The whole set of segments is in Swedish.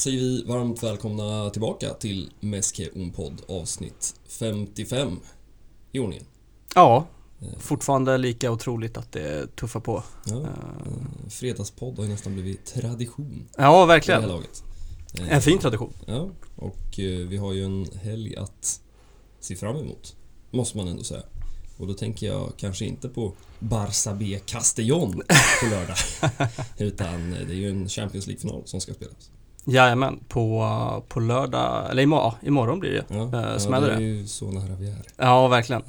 säger vi varmt välkomna tillbaka till Meske Podd avsnitt 55 i ordningen. Ja, fortfarande lika otroligt att det tuffar på. Ja, eh, fredagspodd har ju nästan blivit tradition Ja, verkligen. laget. Eh, En fin tradition. Ja, och eh, vi har ju en helg att se fram emot, måste man ändå säga. Och då tänker jag kanske inte på Barça B Castellón på lördag. utan det är ju en Champions League-final som ska spelas. Jajamän, på, på lördag, eller imorgon, imorgon blir det. Ja, Eh, ja det är ju så nära vi är. Ja, verkligen.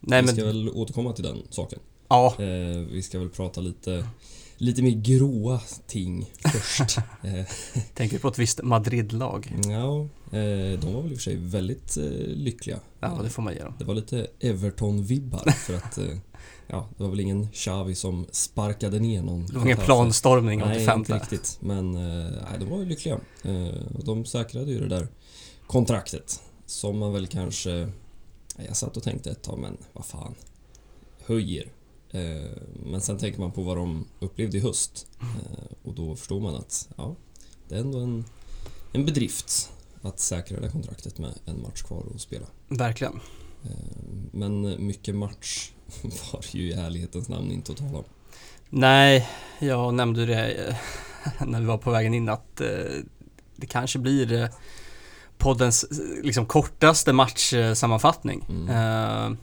Nej vi men, ska väl återkomma till den saken. ja, Eh, vi ska väl prata lite, lite mer gråa ting först. tänker på ett visst Madrid-lag. ja, de var väl i och för sig väldigt lyckliga. Ja, det får man ge dem. Det var lite Everton-vibbar för att ja, det var väl ingen Xavi som sparkade ner någon. Det var ingen planstormning Nej, 85 inte riktigt. Men eh, nej, de var ju lyckliga. Eh, de säkrade ju det där kontraktet. Som man väl kanske... Jag satt och tänkte ett tag, men vad fan. Höjer. Eh, men sen tänker man på vad de upplevde i höst. Och då förstår man att ja, det är ändå en, en bedrift att säkra det kontraktet med en match kvar att spela. Verkligen. Men mycket match var det ju i ärlighetens namn inte att tala om. Nej, jag nämnde det eh, när vi var på vägen in att eh, det kanske blir eh, poddens liksom kortaste matchsammanfattning. Mm.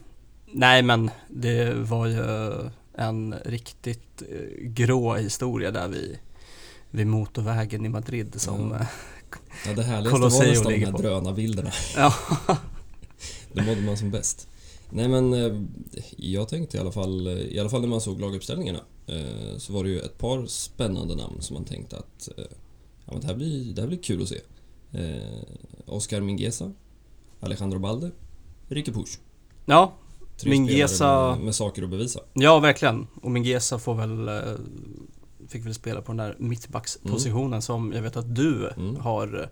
Nej men det var ju en riktigt grå historia där vid, vid motorvägen i Madrid som... Ja. eh, Ja, det härligaste Colosseo var nästan de här drönarbilderna. Ja. Då mådde man som bäst. Nej men eh, jag tänkte i alla fall, eh, i alla fall när man såg laguppställningarna eh, så var det ju ett par spännande namn som man tänkte att ja, men det, här blir, det här blir kul att se. Oscar Mingueza, Alejandro Balde, Ricky Puch. ja, Tre spelare med, med saker att bevisa. ja verkligen. Och Mingueza får väl fick väl spela på den där mittbackspositionen som jag vet att du Mm. har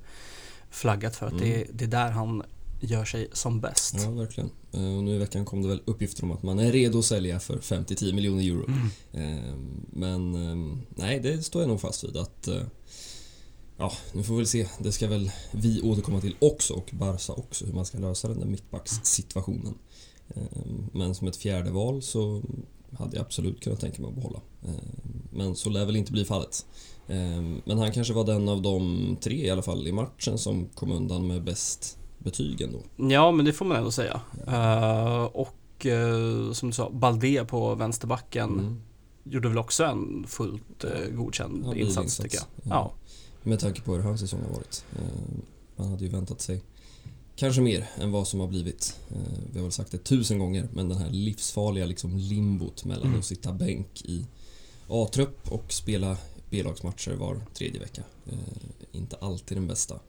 flaggat för att Mm. det, det är där han gör sig som bäst. Ja, verkligen. Eh, Och nu i veckan kom det väl uppgifter om att man är redo att sälja för 5-10 miljoner euro. Mm. Eh, Men eh, nej, det står jag nog fast vid att eh, Ja, nu får vi väl se. Det ska väl vi återkomma till också och Barca också hur man ska lösa den där mittbackssituationen. Eh, Men som ett fjärde val så hade jag absolut kunnat tänka mig att behålla. Eh, Men så lär väl inte bli fallet. Men han kanske var den av de tre i alla fall i matchen som kom undan med bäst betyg ändå. Ja, men det får man ändå säga. Eh, och eh, som du sa, Balde på vänsterbacken Mm. gjorde väl också en fullt uh, godkänd Ja, insats, bilinsats. tycker jag. Ja. Med tanke på hur hans säsong har varit. Man hade ju väntat sig kanske mer än vad som har blivit. Vi har väl sagt det tusen gånger, men den här livsfarliga liksom limbot mellan Mm. att sitta bänk i A-trupp och spela B-lagsmatcher var tredje vecka. Inte alltid den bästa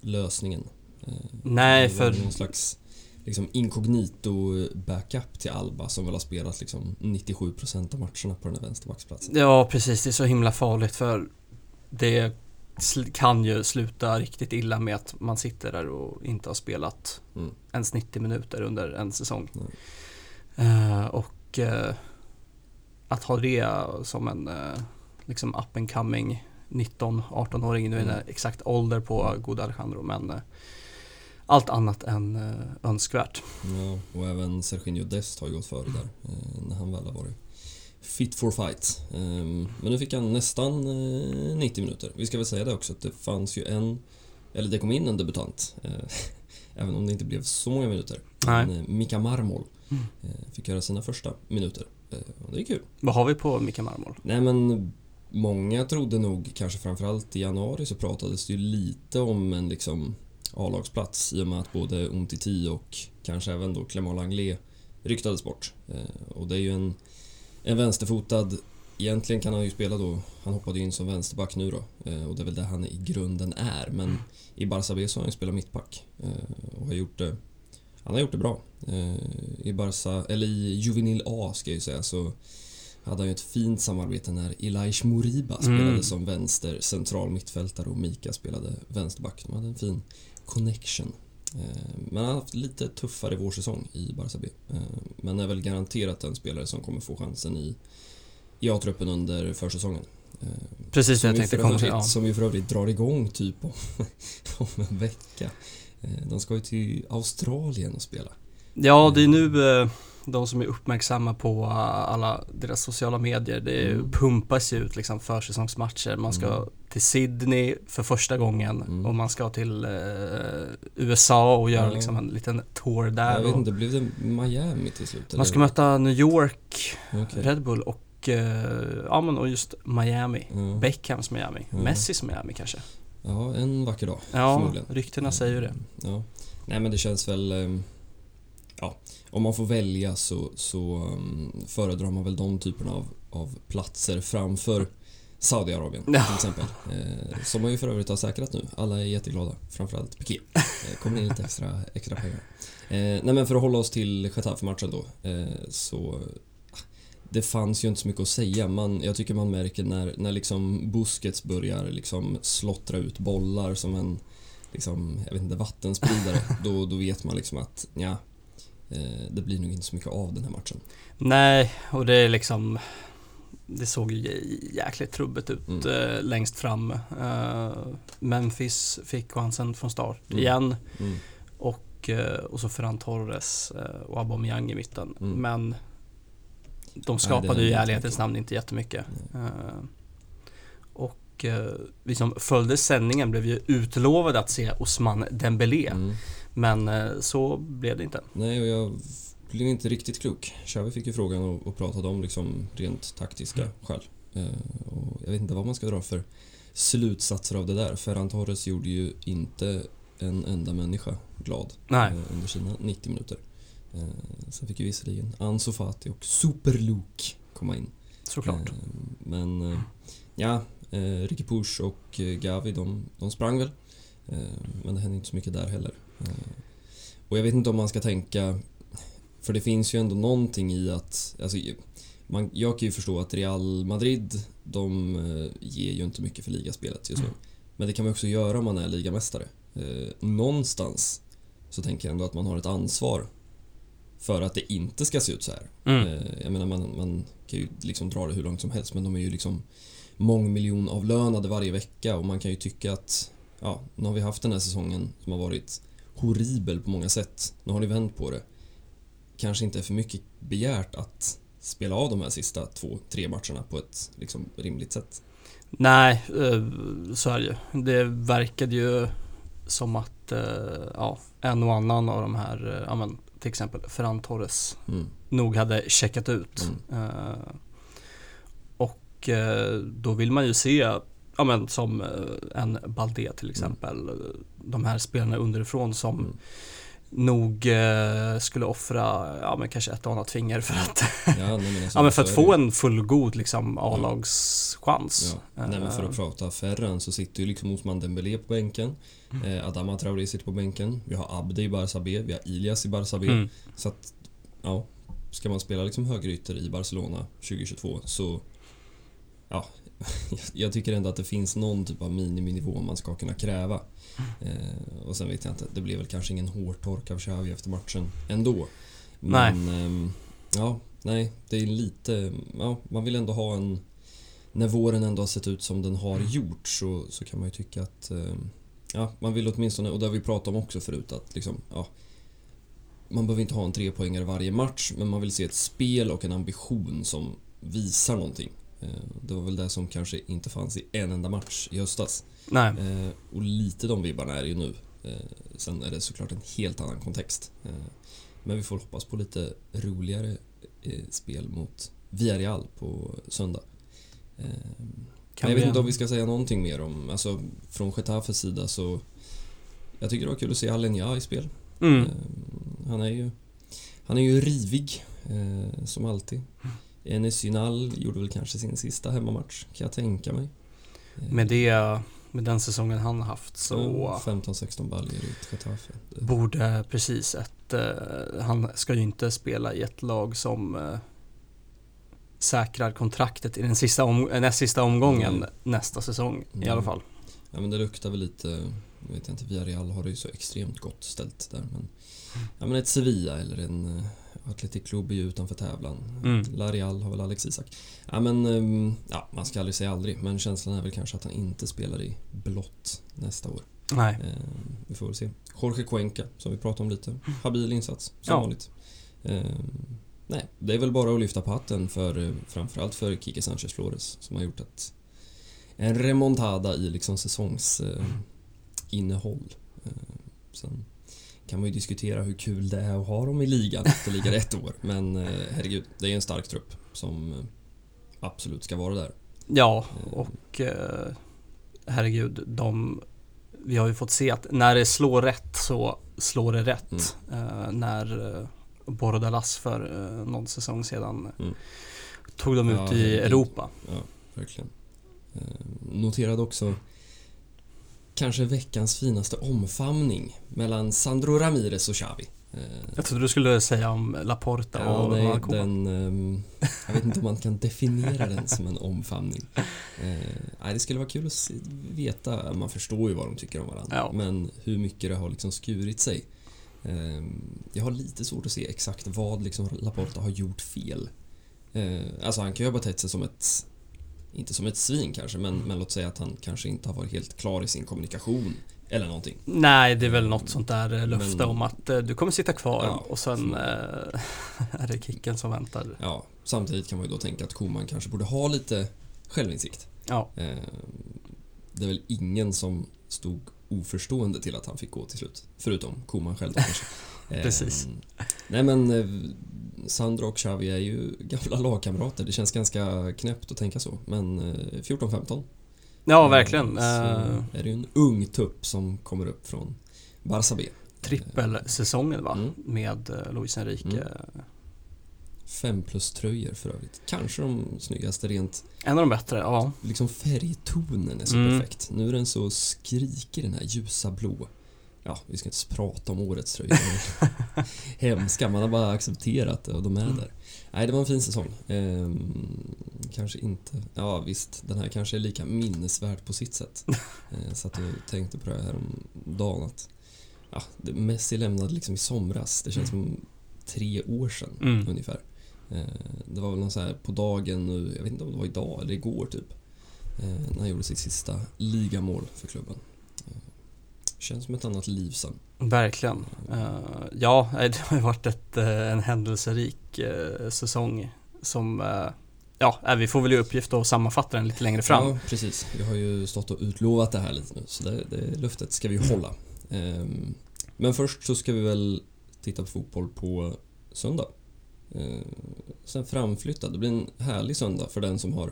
lösningen. Eh, Nej, för Någon slags liksom incognito backup till Alba som väl har spelat liksom 97% av matcherna på den här vänsterbacksplatsen. Ja, precis. Det är så himla farligt för det kan ju sluta riktigt illa med att man sitter där och inte har spelat Mm. ens 90 minuter under en säsong. Nej. Eh, och eh, att ha det som en eh, liksom up and coming 19-18-åring, nu är det Mm. exakt ålder på god Alejandro men allt annat än eh, önskvärt. Ja, och även Serginho Dest har ju gått före där eh, när han väl har varit fit for fight. Ehm, men nu fick han nästan eh, 90 minuter. Vi ska väl säga det också att det fanns ju en, eller det kom in en debutant, eh, även om det inte blev så många minuter. Nej. Men eh, Mika Marmol Mm. eh, fick göra sina första minuter. Eh, och det är kul. Vad har vi på Mika Marmol? Nej men många trodde nog, kanske framförallt i januari så pratades det ju lite om en liksom A-lagsplats i och med att både Umtiti och kanske även då Clément Langlais ryktades bort. Eh, och det är ju en, en vänsterfotad Egentligen kan han ju spela då, han hoppade in som vänsterback nu då eh, och det är väl det han i grunden är men i Barça B så har han ju spelat mittback eh, och har gjort det Han har gjort det bra. I Barça, eller i Juvenil A ska jag ju säga så hade han ju ett fint samarbete när Elias Moriba spelade Mm. som vänster central mittfältare och Mika spelade vänsterback. De hade en fin connection. Eh, Men han har haft lite tuffare vårsäsong i Barça B. Eh, Men är väl garanterat en spelare som kommer få chansen i, i A-truppen under försäsongen. Eh, Precis som jag tänkte komma till. Ja. Som ju för övrigt drar igång typ om, om en vecka. De ska ju till Australien och spela. ja, det är nu de som är uppmärksamma på alla deras sociala medier. Det Mm. pumpas ju ut liksom försäsongsmatcher. Man ska Mm. Till Sydney för första gången Mm. och man ska till eh, USA och göra Ja. liksom en liten tour där. Jag vet inte, blev det Miami till slut? man ska eller? möta New York, Okej. Red Bull och, eh, ja men och just Miami. Ja. Beckhams Miami, Ja. Messis Miami kanske. Ja, en vacker dag. Ja, förmodligen. ryktena säger ju det. Ja. Nej men det känns väl... ehm, Ja, om man får välja så, så um, föredrar man väl de typerna av, av platser framför Saudiarabien Ja. till exempel. Eh, som man ju för övrigt har säkrat nu. Alla är jätteglada. Framförallt Piqué. Eh, kommer in lite extra, extra pengar. Eh, nej men för att hålla oss till Getafe-matchen då. Eh, så... Det fanns ju inte så mycket att säga. Man, jag tycker man märker när, när liksom Busquets börjar liksom slottra ut bollar som en liksom, jag vet inte, vattenspridare. då, då vet man liksom att ja, eh, det blir nog inte så mycket av den här matchen. Nej, och det är liksom det såg ju jä- jäkligt trubbigt ut Mm. eh, längst fram. Eh, Memphis fick chansen från start Mm. igen Mm. och, eh, och så Ferran Torres eh, och Aubameyang i mitten. Mm. Men de skapade ju i ärlighetens namn inte jättemycket. Eh, och eh, vi som följde sändningen blev ju utlovade att se Osman Dembélé. Mm. Men eh, så blev det inte. Nej, och jag blev inte riktigt klok. Xavi fick ju frågan och, och pratade om liksom rent taktiska Mm. skäl. Eh, och jag vet inte vad man ska dra för slutsatser av det där. Ferran Torres gjorde ju inte en enda människa glad eh, under sina 90 minuter. Eh, sen fick ju visserligen Ansu Fati och Super Luke komma in. Såklart. Eh, Men eh, ja, eh, Ricky Push och eh, Gavi de, de sprang väl. Eh, Men det hände inte så mycket där heller. Eh, Och jag vet inte om man ska tänka... För det finns ju ändå någonting i att... Alltså, man, jag kan ju förstå att Real Madrid, de eh, ger ju inte mycket för ligaspelet just nu. Mm. Men det kan man också göra om man är ligamästare. Eh, någonstans så tänker jag ändå att man har ett ansvar för att det inte ska se ut så här. Mm. Eh, Jag menar man, man kan ju liksom dra det hur långt som helst men de är ju liksom mångmiljonavlönade varje vecka och man kan ju tycka att ja, nu har vi haft den här säsongen som har varit horribel på många sätt. Nu har ni vänt på det. Kanske inte är för mycket begärt att spela av de här sista två, tre matcherna på ett liksom rimligt sätt. Nej, eh, så är det ju. Det verkade ju som att eh, ja, en och annan av de här, eh, ja, men, till exempel Ferran Torres, Mm. nog hade checkat ut. Mm. Och då vill man ju se, ja men som en Balde till exempel, de här spelarna underifrån som Mm. Nog eh, skulle offra, ja men kanske ett och annat finger för att, Ja, nej, men alltså, ja men för att få en fullgod liksom A-lagschans. Ja. Nej, men för Eh, att prata Ferran så sitter ju liksom Osman Dembélé på bänken. Mm. Eh, Adama Traoré sitter på bänken. Vi har Abde i Barça B. Vi har Ilias i Barça B. Mm. Så att, ja. Ska man spela liksom högerytter i Barcelona 2022 så... Ja, jag tycker ändå att det finns någon typ av miniminivå man ska kunna kräva. Eh, och sen vet jag inte, det blev väl kanske ingen hårtork av Xavi efter matchen ändå. Men, ehm, ja, nej, det är lite... Ja, man vill ändå ha en... När våren ändå har sett ut som den har gjort så, så kan man ju tycka att... ehm, Ja, man vill åtminstone, och det har vi pratat om också förut, att liksom, ja, man behöver inte ha en trepoängare varje match, men man vill se ett spel och en ambition som visar någonting. Eh, Det var väl det som kanske inte fanns i en enda match i höstas. Nej, Eh, Och lite de vibbarna är det ju nu. Eh, Sen är det såklart en helt annan kontext. Men vi får hoppas på lite roligare spel mot Villarreal på söndag. Kan jag vet inte om vi ska säga någonting mer om, alltså från Getafes sida så Jag tycker det var kul att se Alenya i spel. Mm. Han är ju Han är ju rivig som alltid. Enes Ynal gjorde väl kanske sin sista hemmamatch kan jag tänka mig. Eh, Med det, med den säsongen han har haft så ja, 15-16 baljor i Getafe. Borde precis ett, eh, han ska ju inte spela i ett lag som eh, säkrar kontraktet i den sista, om, eh, näst sista omgången Mm. nästa säsong i Mm. alla fall. Ja men det luktar väl lite, jag vet inte, Villarreal har det ju så extremt gott ställt där men Ja men ett Sevilla eller en, eh, Atletic Club är ju utanför tävlan. Mm. Larial har väl Alex Isak. Ja, men, ehm, ja, man ska aldrig säga aldrig, men känslan är väl kanske att han inte spelar i blått nästa år. Nej. Ehm, vi får väl se. Jorge Cuenca, som vi pratade om lite. Habil insats, som Ja. vanligt. Ehm, nej, det är väl bara att lyfta på hatten för eh, framförallt för Kike Sanchez Flores som har gjort ett, en remontada i liksom säsongsinnehåll. Eh, innehåll. Ehm, sen kan man ju diskutera hur kul det är att ha dem i ligan efter liga ett år. Men eh, herregud, det är en stark trupp som eh, absolut ska vara där. Ja, och eh, herregud, de... Vi har ju fått se att när det slår rätt så slår det rätt. Eh, när Bordalas för någon säsong sedan Mm. tog de ut Ja, i. Europa. Ja, verkligen. Noterade också kanske veckans finaste omfamning mellan Sandro Ramirez och Xavi. Eh, Jag trodde du skulle säga om Laporta ja, och nej, Marco. den, ehm, jag vet inte om man kan definiera den som en omfamning. Eh, det skulle vara kul att veta, man förstår ju vad de tycker om varandra, Ja. men hur mycket det har liksom skurit sig. Eh, jag har lite svårt att se exakt vad liksom Laporta har gjort fel. Eh, alltså han kan ju ha betett sig som ett inte som ett svin kanske, men, men låt säga att han kanske inte har varit helt klar i sin kommunikation. Eller någonting. Nej, det är väl något sånt där eh, löfte Men- om att eh, du kommer sitta kvar Ja, och sen eh, är det kicken som väntar. Ja, samtidigt kan man ju då tänka att Koman kanske borde ha lite självinsikt. Ja, Eh, det är väl ingen som stod oförstående till att han fick gå till slut. Förutom Koman själv då kanske. Eh, Precis. Nej men eh, Sandro och Xavi är ju gamla lagkamrater. Det känns ganska knäppt att tänka så. Men eh, 14-15. ja Eh, verkligen. Så Eh, är det ju en ung tupp som kommer upp från Barça B. trippelsäsongen va? Mm. Med eh, Luis Enrique. Mm. Fem plus tröjor för övrigt. Kanske de snyggaste rent En av de bättre, ja. liksom färgtonen är så Mm. perfekt. Nu är den så skrikig den här ljusa blå. Ja, vi ska inte prata om årets tröjor. Hemska, man har bara accepterat det och de är Mm. där. Nej, det var en fin säsong. Ehm, kanske inte... Ja, visst, den här kanske är lika minnesvärd på sitt sätt. Ehm, så att jag tänkte på det här om dagen att ja, Messi lämnade liksom i somras. Det känns som tre år sedan Mm. ungefär. Eh, Det var väl någon så här på dagen nu, jag vet inte om det var idag eller igår typ. eh, När han gjorde sitt sista ligamål för klubben. Känns som ett annat liv sen. Verkligen. Eh, ja, det har ju varit ett, eh, en händelserik eh, säsong som Ja, vi får väl i uppgift att sammanfatta den lite längre fram. Ja, precis. Vi har ju stått och utlovat det här lite nu, så det, det löftet ska vi ju hålla. Ehm, Men först så ska vi väl titta på fotboll på söndag. Sen framflyttad. Det blir en härlig söndag för den som har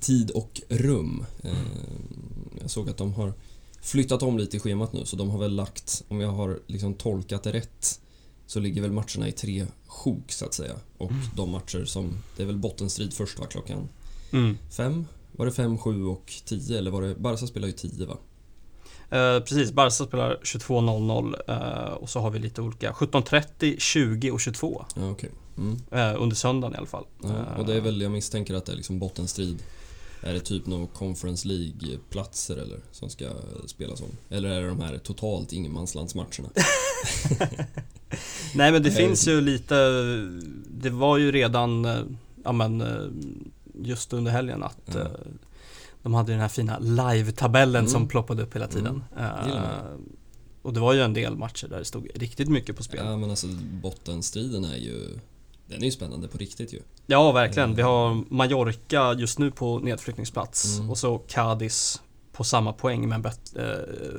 tid och rum. Ehm, Jag såg att de har flyttat om lite i schemat nu, så de har väl lagt, om jag har liksom tolkat det rätt, så ligger väl matcherna i tre sjok så att säga. Och de matcher som, det är väl bottenstrid först va, klockan Mm. Fem? Var det fem, sju och tio? Eller var det... Barca spelar ju tio va? Eh, precis, Barca spelar 22.00 eh, och så har vi lite olika 17.30, 20 och 22 Ja, okej. Mm. eh, under söndagen i alla fall. Ja, och det är väl, jag misstänker att det är liksom bottenstrid. Är det typ någon Conference League-platser eller som ska spelas om? Eller är det de här totalt ingenmanslandsmatcherna? Nej men det finns ju lite, det var ju redan, eh, ja men eh, just under helgen att eh, de hade den här fina live-tabellen Mm. som ploppade upp hela tiden. gillar Eh, och det var ju en del matcher där det stod riktigt mycket på spel. Ja, men alltså bottenstriden är ju... Den är ju spännande på riktigt ju. Ja, verkligen. Vi har Mallorca just nu på nedflyttningsplats Mm. och så Cadiz på samma poäng men bet- eh,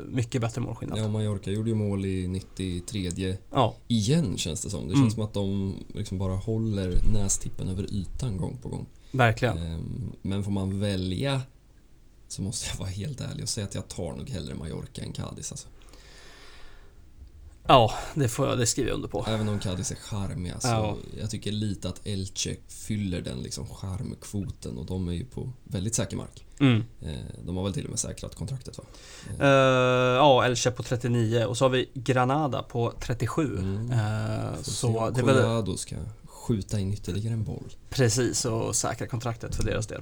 mycket bättre målskillnad. Ja. Mallorca gjorde ju mål i 93 ja, igen känns det som. Det Mm. känns som att de liksom bara håller nästippen över ytan gång på gång. verkligen. Ehm, Men får man välja så måste jag vara helt ärlig och säga att jag tar nog hellre Mallorca än Cadiz alltså. Ja, det, får jag, det skriver jag under på. Även om Cadiz är charmiga så Ja. jag tycker lite att Elche fyller den liksom charmkvoten och de är ju på väldigt säker mark. Mm. Eh, De har väl till och med säkrat kontraktet va? Eh, ja, Elche på 39 och så har vi Granada på 37. Mm. Se så det är väl ska skjuta in ytterligare en boll. precis och säkra kontraktet för deras del.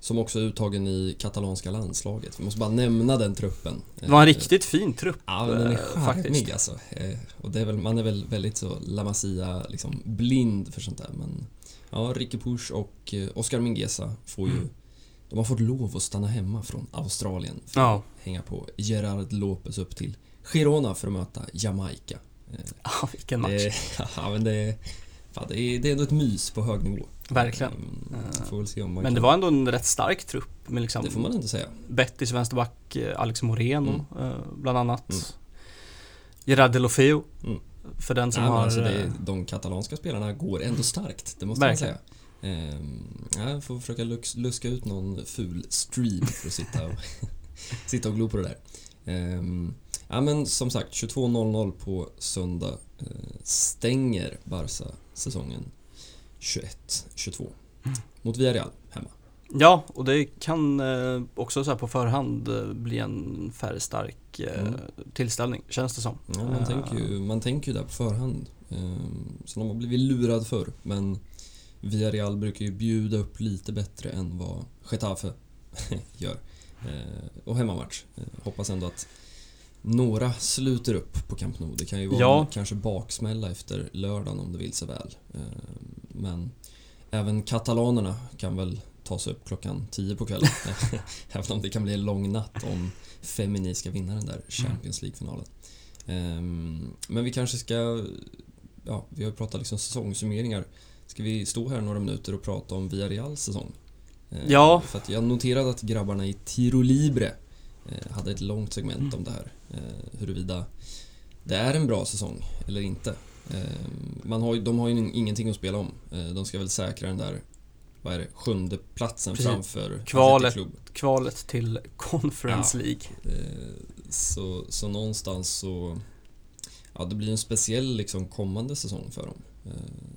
Som också är uttagen i katalanska landslaget. Vi måste bara nämna den truppen. Det var en riktigt fin trupp Ja, den är eh, charmig alltså. Eh, Och det är väl, man är väl väldigt så La Masia, liksom blind för sånt där. Men ja, Ricky Push och eh, Oscar Mingueza får ju... Mm. De har fått lov att stanna hemma från Australien för Ja. att hänga på Gerard Lopez upp till Girona för att möta Jamaica. Ja, vilken match. Det, ja, men det, är- fan, det, är, det är ändå ett mys på hög nivå. Verkligen. Mm, Men det var ändå en rätt stark trupp med liksom Det får man inte säga. Bettis vänsterback, eh, Alex Moreno eh, bland annat. Mm. Gerard Delofeo. Mm. För den som Ja, har... alltså det, de katalanska spelarna går ändå starkt, det måste Verkligen. man säga. Ehm, ja, jag får försöka lux, luska ut någon ful stream för att sitta och, sitta och glo på det där. Ehm, ja, men som sagt, 22.00 på söndag eh, stänger Barca säsongen 21-22 Mm. mot Villarreal hemma. Ja, och det kan eh, också så på förhand eh, bli en färgstark eh, Mm. tillställning, känns det som. Ja, man, tänker ju, man tänker ju där på förhand. Så de har blivit lurad förr, men Villarreal brukar ju bjuda upp lite bättre än vad Getafe gör. Och hemmamatch. Hoppas ändå att några sluter upp på Camp Nou. Det kan ju vara Ja. kanske baksmälla efter lördagen om det vill sig väl. Men även katalanerna kan väl ta sig upp klockan 10 på kvällen. även om det kan bli en lång natt om Femini ska vinna den där Champions League-finalen. Ehm, men vi kanske ska... Ja, vi har ju pratat liksom säsongssummeringar. Ska vi stå här några minuter och prata om Villarreals säsong? Ehm, Ja. För jag noterade att grabbarna i Tiro Libre eh, hade ett långt segment Mm. om det här. Eh, huruvida det är en bra säsong eller inte. Ehm, man har de har ju ingenting att spela om. Eh, de ska väl säkra den där vad är det, sjunde platsen Precis. framför Kvalet. Kvalet till Conference Ja. League. Eh, Så, så någonstans så... Ja, det blir en speciell liksom kommande säsong för dem. Eh,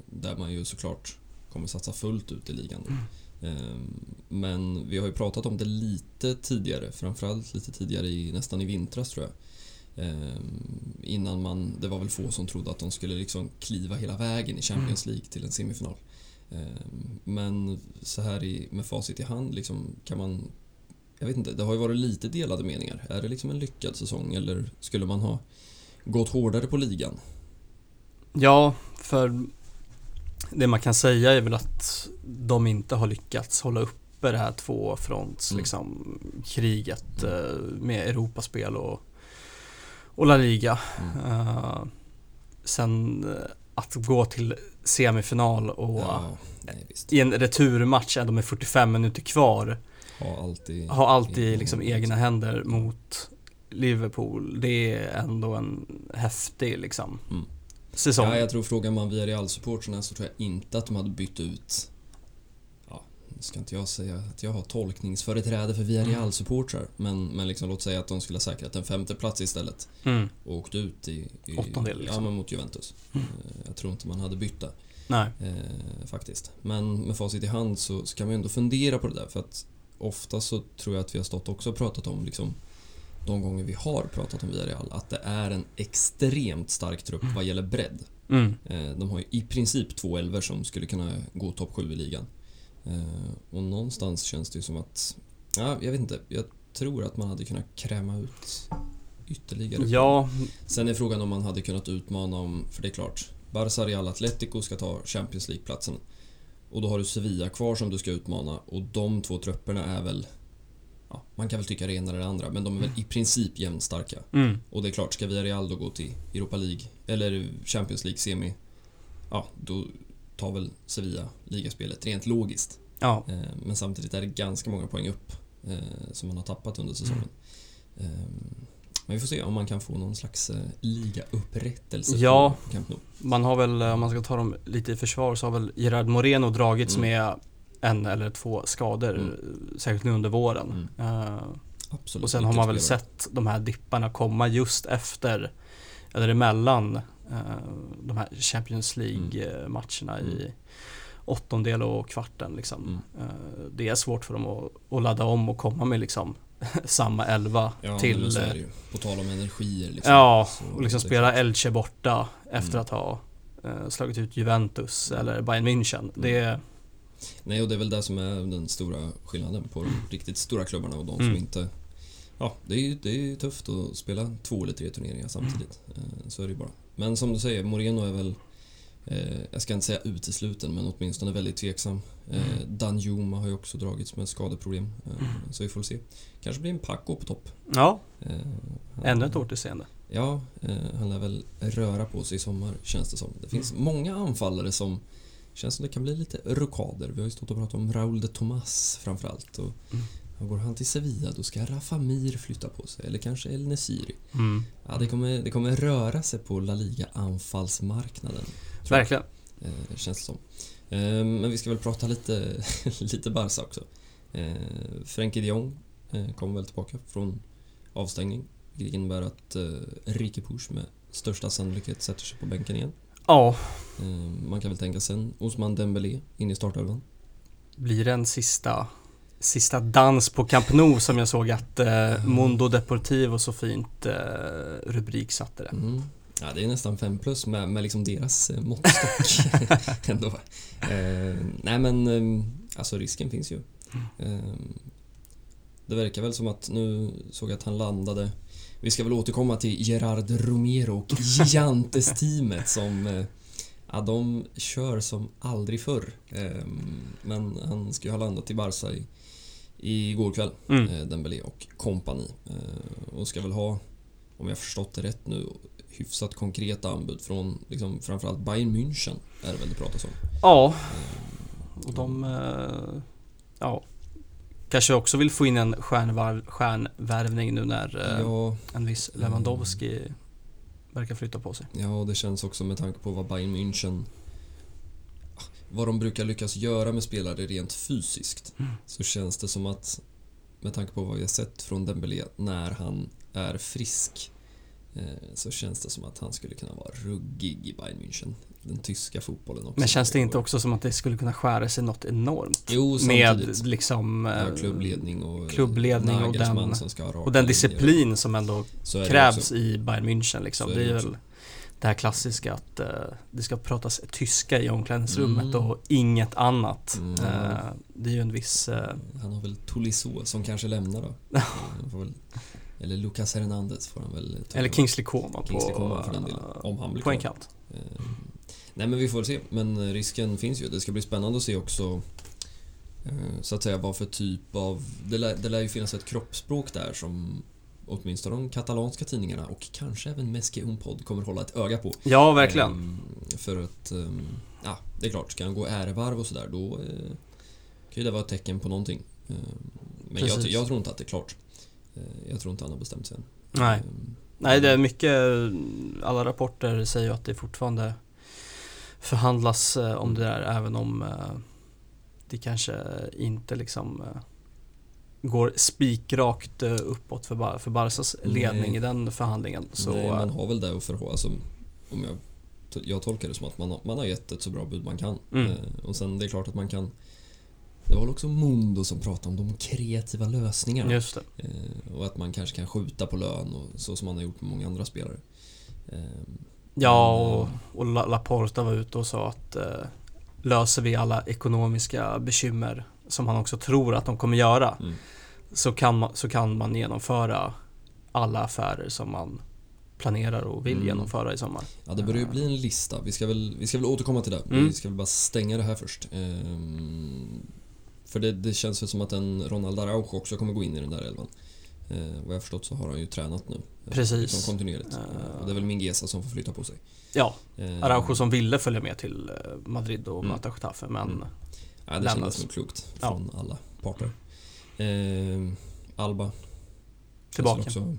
Där man ju såklart kommer satsa fullt ut i ligan. Eh, Men vi har ju pratat om det lite tidigare, framförallt lite tidigare i, nästan i vintras tror jag. Eh, Innan man, det var väl få som trodde att de skulle liksom kliva hela vägen i Champions League till en semifinal. Eh, Men så här i, med facit i hand liksom, kan man jag vet inte, det har ju varit lite delade meningar. Är det liksom en lyckad säsong eller skulle man ha gått hårdare på ligan? Ja, för det man kan säga är väl att de inte har lyckats hålla uppe det här två fronts Mm. liksom kriget eh, med Europaspel och, och La Liga. Mm. Eh, sen eh, att gå till semifinal och Ja, nej i en returmatch ändå med 45 minuter kvar Ha alltid... ha allt i liksom egna händer mot Liverpool. Det är ändå en häftig liksom Mm. säsong. Ja, jag tror frågar man via Real-supportrarna så tror jag inte att de hade bytt ut... Ska inte jag säga att jag har tolkningsföreträde för via Mm. Men, men liksom, låt säga att de skulle ha säkrat en femte plats istället Mm. och åkt ut i... i Åttondel, liksom. Ja, men mot Juventus. Mm. Eh, Jag tror inte man hade bytt där. Nej. Eh, faktiskt. Men med facit i hand så, så kan man ju ändå fundera på det där för att ofta så tror jag att vi har stått också och pratat om liksom de gånger vi har pratat om Villarreal att det är en extremt stark trupp vad gäller bredd. Mm. Eh, de har ju i princip två elver som skulle kunna gå topp 7 i ligan. Eh, och någonstans känns det ju som att, ja, jag vet inte, jag tror att man hade kunnat kräma ut ytterligare. Ja, Sen är frågan om man hade kunnat utmana om, för det är klart, Barça, Real, Atletico ska ta Champions League-platsen. Och då har du Sevilla kvar som du ska utmana och de två trupperna är väl, ja, man kan väl tycka det ena eller det andra, men de är väl i princip jämnstarka. mm. Och det är klart, ska Villarreal då gå till Europa League, eller Champions League semi, ja, då tar väl Sevilla ligaspelet rent logiskt. ja. Eh, Men samtidigt är det ganska många poäng upp eh, som man har tappat under säsongen. Mm. Eh, Men vi får se om man kan få någon slags ligaupprättelse Ja. på Camp Nou. Man har väl, om man ska ta dem lite i försvar, så har väl Gerard Moreno dragits Mm. med en eller två skador, Mm. särskilt nu under våren. Eh, Absolut. och sen har man väl sett de här dipparna komma just efter, eller emellan, de här Champions League-matcherna i Mm. åttondel och kvarten. Liksom. Mm. Eh, det är svårt för dem att, att ladda om och komma med liksom samma elva Ja, till... så är eh, det ju. På tal om energier liksom. Ja, och liksom det spela. Elche borta efter Mm. att ha eh, slagit ut Juventus eller Bayern München. Det är, Nej, och det är väl det som är den stora skillnaden på de riktigt stora klubbarna och de som Mm. inte... Ja, det är ju det är tufft att spela två eller tre turneringar samtidigt. Mm. Eh, Så är det ju bara. Men som du säger, Moreno är väl... Eh, jag ska inte säga utesluten, men åtminstone väldigt tveksam. Eh, Mm. Danjuma har ju också dragits med skadeproblem. Eh, Så vi får se. Kanske blir en Paco på topp. Ja, Eh, han- ännu ett återseende. Ja, eh, han lär väl röra på sig i sommar känns det som. Det finns många anfallare som känns som det kan bli lite rokader. Vi har ju stått och pratat om Raúl de Tomas framförallt. Och Mm. Ja, Går han till Sevilla då ska Rafa Mir flytta på sig, eller kanske El Nesiri. Mm. Ja, det, kommer, det kommer röra sig på La Liga anfallsmarknaden. tror jag. Verkligen. Eh, känns det som. Eh, men vi ska väl prata lite, lite Barca också. Eh, Frenkie de Jong eh, kommer väl tillbaka från avstängning. Vilket innebär att eh, Ricky Push med största sannolikhet sätter sig på bänken igen. Ja, Eh, man kan väl tänka sig en Osman Dembélé in i startelvan. blir det en sista, sista dans på Camp Nou som jag såg att eh, Mundo Deportivo så fint eh, rubrik satte det. Mm. Ja, det är nästan fem plus med, med liksom deras eh, måttstock ändå. Eh, nej men, eh, alltså risken finns ju. Eh, det verkar väl som att nu såg jag att han landade. Vi ska väl återkomma till Gerard Romero och Gigantes-teamet som eh, Ja, de kör som aldrig förr. Eh, men han ska ju ha landat i Barca i, i går kväll, Mm. eh, Dembélé och kompani. Eh, och ska väl ha, om jag förstått det rätt nu, hyfsat konkreta anbud från liksom, framförallt Bayern München är det väl det pratas om. Ja, och de eh, ja, kanske också vill få in en stjärnvärvning nu när eh, Ja, en viss Lewandowski verkar flytta på sig. ja, det känns också med tanke på vad Bayern München vad de brukar lyckas göra med spelare rent fysiskt så känns det som att med tanke på vad vi har sett från Dembélé när han är frisk eh, så känns det som att han skulle kunna vara ruggig i Bayern München. Den tyska fotbollen också. Men känns det inte också som att det skulle kunna skära sig något enormt? Jo, samtidigt. Med liksom Ja, eh, klubbledning och klubbledning och den- och den disciplin som ändå krävs i Bayern München liksom. Det är väl. Det här klassiska att eh, det ska pratas tyska i omklädningsrummet Mm. och inget annat. Mm. Eh, det är ju en viss... eh, Han har väl Tolisso som kanske lämnar då. Väl, eller Lucas Hernandez får han väl ta eller. Kingsley Coman Kingsley på, för den delen. Om han blir på en kant. Nej men vi får väl se. Men eh, risken finns ju. Det ska bli spännande att se också eh, så att säga vad för typ av... Det lär, det lär ju finnas ett kroppsspråk där som åtminstone de katalanska tidningarna och kanske även Meske Unpod kommer hålla ett öga på. Ja, verkligen. Ehm, för att, ehm, ja, det är klart, ska han gå ärevarv och sådär då eh, kan ju det vara ett tecken på någonting. Ehm, men jag, jag tror inte att det är klart. Eh, jag tror inte han har bestämt sig än. Nej. Ehm, Nej, det är mycket, alla rapporter säger ju att det fortfarande förhandlas eh, om det där även om eh, det kanske inte liksom går spikrakt eh, uppåt för, Bar- för Barsas ledning Nej. i den förhandlingen. Så, Nej, man eh, har väl det att förhålla alltså, om jag, jag tolkar det som att man har, man har gett ett så bra bud man kan. Mm. Eh, och sen det är klart att man kan det var väl också Mundo som pratade om de kreativa lösningarna. just. Eh, och att man kanske kan skjuta på lön och så som man har gjort med många andra spelare. Ehm, Ja, Men, och, och La- Laporta var ute och sa att eh, löser vi alla ekonomiska bekymmer som han också tror att de kommer göra Mm. så, kan man, så kan man genomföra alla affärer som man planerar och vill Mm. genomföra i sommar. Ja, det börjar ju bli en lista. Vi ska väl, vi ska väl återkomma till det. Mm. Vi ska väl bara stänga det här först. Ehm, för det, det känns väl som att en Ronald Araujo också kommer gå in i den där elvan. Eh, vad jag förstått så har han ju tränat nu. eh, Precis. Liksom kontinuerligt. Eh. Och det är väl Mingueza som får flytta på sig. Ja, Ehm, Araujo som ville följa med till eh, Madrid och Mm. möta Getafe men Mm. Ja, det lämnas. kändes nog klokt Ja. från alla parter. Ehm, Alba. tillbaka. Också,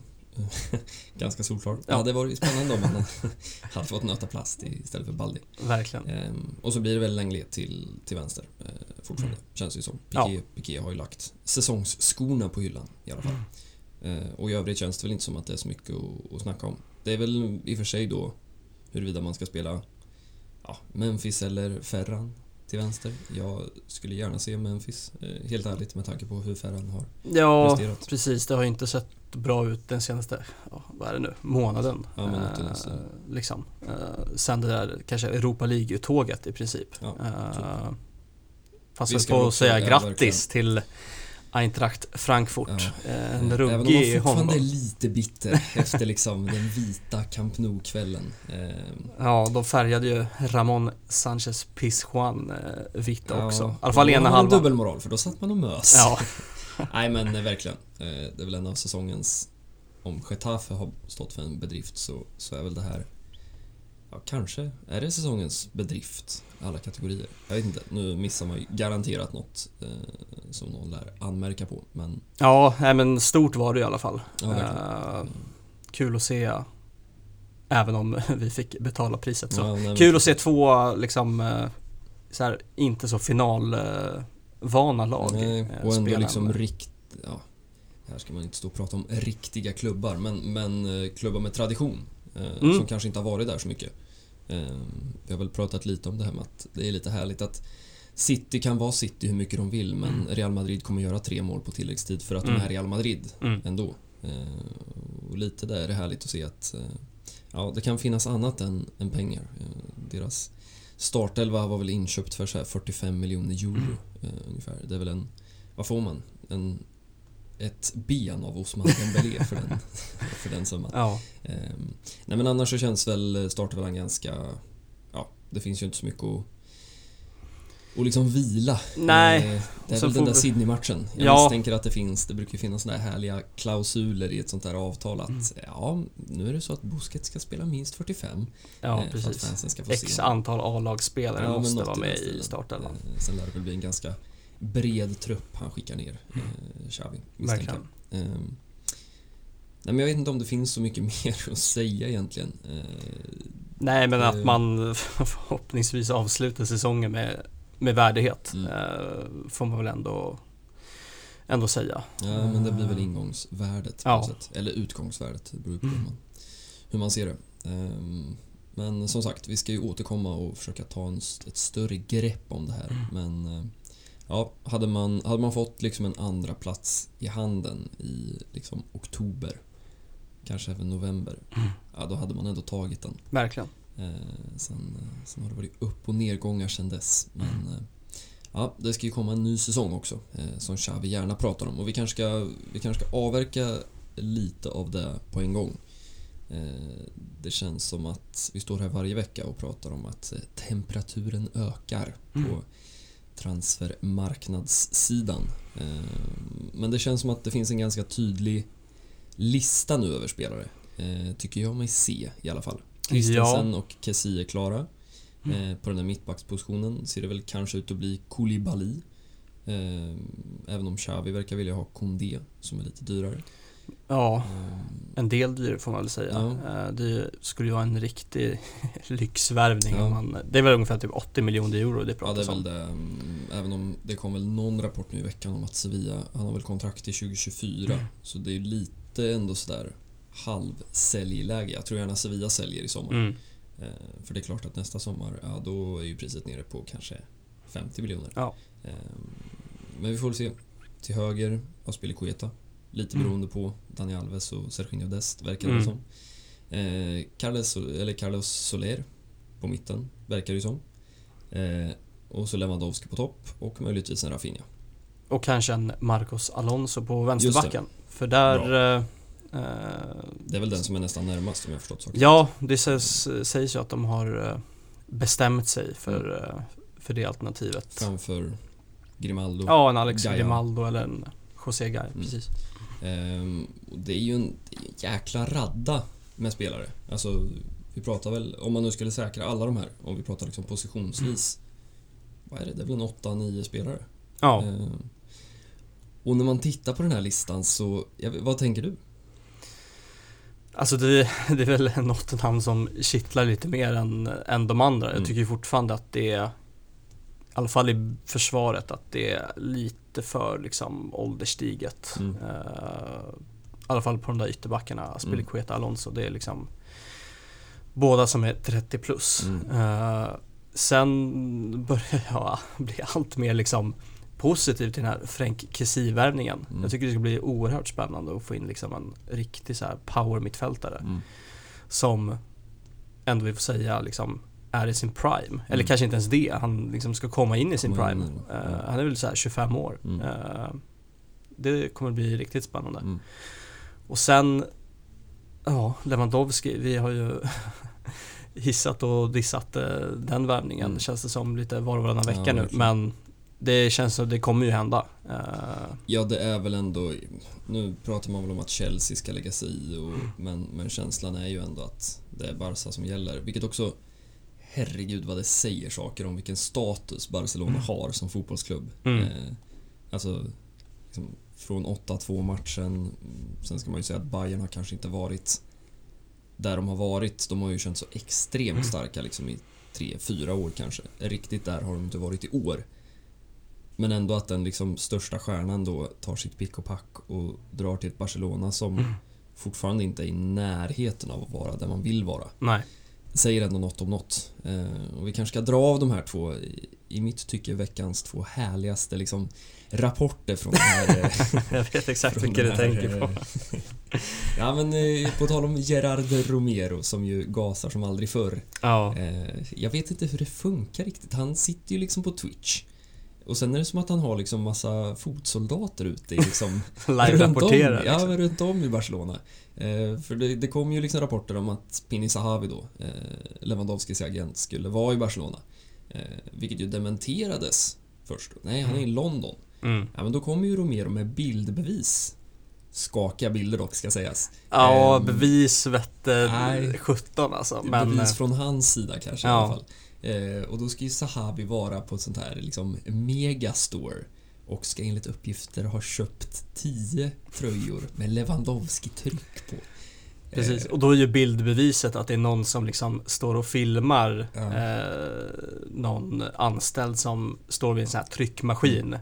ganska solklar. Ja. Ja. det var ju spännande om han hade fått nöta plast istället för Baldi. Verkligen. Ehm, och så blir det väl Lenglet till, till vänster eh, fortfarande, känns det ju som. Ja. Piqué, Piqué har ju lagt säsongsskorna på hyllan i alla fall. Mm. Eh, och i övrigt känns det väl inte som att det är så mycket att, att snacka om. Det är väl i och för sig då huruvida man ska spela ja, Memphis eller Ferran till vänster. Jag skulle gärna se Memphis, eh, helt ärligt med tanke på hur Ferran har Ja, presterat. precis. Det har inte sett bra ut den senaste, ja, vad är det nu, månaden. Ja, men Eh, liksom. Eh, sen det där kanske Europa League-tåget i princip. Ja, Eh, Passar Vi ska på att säga ja, grattis till Eintracht Frankfurt. Ja. Eh, En Även om man ruggig fortfarande är lite bitter efter liksom den vita Camp Nou-kvällen. Eh, Ja, de färgade ju Ramon Sanchez Pizjuan eh, vitt ja, också. I alla fall ena halvan. dubbelmoral för då satt man och mös. Ja, Nej men verkligen. Det är väl en av säsongens... Om Getafe har stått för en bedrift så, så är väl det här... Ja, kanske är det säsongens bedrift. Alla kategorier. Jag vet inte. Nu missar man ju garanterat något eh, som någon lär anmärka på. Men ja nej, men stort var det i alla fall. ja. Eh, kul att se. Även om vi fick betala priset så. Ja, nej, men- Kul att se två liksom eh, så här, inte så finalvana lag Nej, eh, och ändå liksom rikt... Ja, här ska man inte stå och prata om riktiga klubbar, men, men eh, klubbar med tradition. Eh, Mm. Som kanske inte har varit där så mycket. Eh, vi har väl pratat lite om det här med att det är lite härligt att City kan vara City hur mycket de vill, men Mm. Real Madrid kommer göra tre mål på tilläggstid för att Mm. de är Real Madrid Mm. ändå. Eh, och lite där är det härligt att se att ja, det kan finnas annat än, än pengar. Deras startelva var väl inköpt för så här 45 miljoner euro Mm. ungefär. Det är väl en, vad får man? En, ett ben av Osman Dembélé för den, för den summan. Ja, Ehm, nej men annars så känns väl startelvan ganska, ja det finns ju inte så mycket att och liksom vila. Nej, Eh, Det är väl den där vi- Sydney-matchen. Jag Ja. misstänker att det finns, det brukar finnas såna här härliga klausuler i ett sånt där avtal att Mm. ja, nu är det så att Busquets ska spela minst 45 ja eh, precis. X se. antal A-lagsspelare Ja, måste vara med i startelvan. Eh, Sen lär det väl bli en ganska bred trupp han skickar ner, eh, Xavi, misstänker. Ehm, nej men jag vet inte om det finns så mycket mer att säga egentligen. Eh, Nej men Eh. att man förhoppningsvis avslutar säsongen med, med värdighet. Mm. eh, Får man väl ändå, ändå säga. ja men det blir väl ingångsvärdet Ja. Eller utgångsvärdet, det beror på hur Mm. man, hur man ser det. Ehm, men som sagt, vi ska ju återkomma och försöka ta en, ett större grepp om det här. Mm. Men eh, ja, hade man, hade man fått liksom en andra plats i handen i liksom oktober, kanske även november, Mm. ja då hade man ändå tagit den. Verkligen. Eh, sen, eh, sen har det varit upp och nedgångar sen dess. Men eh, ja, det ska ju komma en ny säsong också eh, som Xavi gärna pratar om. Och vi kanske ska, vi kanske ska avverka lite av det på en gång. Eh, det känns som att vi står här varje vecka och pratar om att eh, temperaturen ökar Mm. Transfermarknadssidan. Eh, men det känns som att det finns en ganska tydlig lista nu över spelare. Eh, tycker jag mig se i alla fall. Christensen och Kessie är klara. Mm. Eh, på den där mittbackspositionen ser det väl kanske ut att bli Koulibaly. Även om Xavi verkar vilja ha Koundé som är lite dyrare. Ja, Eh, en del dyr får man väl säga. Ja. Eh, Det skulle ju vara en riktig lyxvärvning. Ja. om man, det är väl ungefär typ 80 miljoner euro det ja, pratas det är väl om. det. Mm, Även om det kom väl någon rapport nu i veckan om att Sevilla, han har väl kontrakt till 2024. Mm. Så det är lite ändå sådär halvsäljläge. Jag tror gärna Sevilla säljer i sommar. Mm. Eh, För det är klart att nästa sommar, ja då är ju priset nere på kanske 50 miljoner. Ja. Eh, Men vi får väl se. Till höger, Aspilicueta. Lite Mm. beroende på Dani Alves och Serginho Dest, verkar det Mm. som. Eh, Carles, eller Carlos Soler på mitten, verkar det som. Eh, och så Lewandowski på topp och möjligtvis en Rafinha. Och kanske en Marcos Alonso på vänsterbacken. För där... eh, eh, Det är väl den som är nästan närmast om jag förstått saken. ja, det sägs, sägs ju att de har eh, bestämt sig för, Mm. eh, för det alternativet. Framför Grimaldo. Ja, en Alex Gaia. Grimaldo eller en José Gaia, Mm. precis. Ehm, det är ju en, jäkla radda med spelare. Alltså, vi pratar väl, om man nu skulle säkra alla de här, om vi pratar liksom positionsvis. Vad är det? Det är väl en 8-9 spelare? Ja, Ehm, och när man tittar på den här listan så, vad tänker du? alltså det, det är väl något namn som kittlar lite mer än, än de andra. Mm. Jag tycker fortfarande att det är, i alla fall i försvaret, att det är lite för liksom ålderstiget. Mm. Eh, I alla fall på de där ytterbackarna, Mm. Spilicueta Alonso, det är liksom båda som är 30 plus. Mm. Eh, sen börjar jag bli allt mer liksom positiv till den här Frank Kessie-värvningen. Mm. Jag tycker det ska bli oerhört spännande att få in liksom en riktig så här power mittfältare Mm. som ändå vi får säga liksom är i sin prime. Eller Mm. kanske inte ens det, han liksom ska komma in i sin Komma in prime. i den, Eh, han är väl så här 25 år. Mm. Eh, det kommer bli riktigt spännande. Mm. Och sen, ja, Lewandowski, vi har ju hissat och dissat eh, den värvningen Mm. känns det som lite var och varannan vecka Ja, nu. Men det känns som det kommer ju hända. Eh, Ja, det är väl ändå... Nu pratar man väl om att Chelsea ska lägga sig i, och, Mm. men, men känslan är ju ändå att det är Barca som gäller. Vilket också... Herregud vad det säger saker om vilken status Barcelona har som fotbollsklubb. Mm. Eh, alltså, liksom, från 8-2 matchen. mm, Sen ska man ju säga att Bayern har kanske inte varit där de har varit. De har ju känt så extremt starka liksom i tre, fyra år kanske. Riktigt där har de inte varit i år. Men ändå att den liksom största stjärnan då tar sitt pick och pack och drar till ett Barcelona som fortfarande inte är i närheten av att vara där man vill vara. nej, Säger ändå något om något. Eh, och vi kanske ska dra av de här två, i, mitt tycke, veckans två härligaste liksom, rapporter från den här... eh, jag vet exakt vilka du tänker på. eh, ja men på tal om Gerard Romero som ju gasar som aldrig förr. Ja, jag vet inte hur det funkar riktigt. Han sitter ju liksom på Twitch. Och sen är det som att han har liksom massa fotsoldater ute i liksom live-rapporterar. runt om, ja, liksom. runt om i Barcelona. Eh, för det, det kom ju liksom rapporter om att Pini Zahavi då, eh, Lewandowskis agent, skulle vara i Barcelona. Eh, vilket ju dementerades först. Nej, han är i London. Mm. Ja, men då kommer ju Romero med bildbevis. Skakiga bilder dock, ska sägas. Ja, Ehm, bevis vette nej. 17 alltså. Men, bevis eh, från hans sida kanske i ja. alla fall. Eh, och då ska ju Sahabi vara på ett sånt här liksom megastore och ska enligt uppgifter ha köpt 10 tröjor med Lewandowski-tryck på. Precis, Eh, och då är ju bildbeviset att det är någon som liksom står och filmar Ja. eh, någon anställd som står vid en sån här tryckmaskin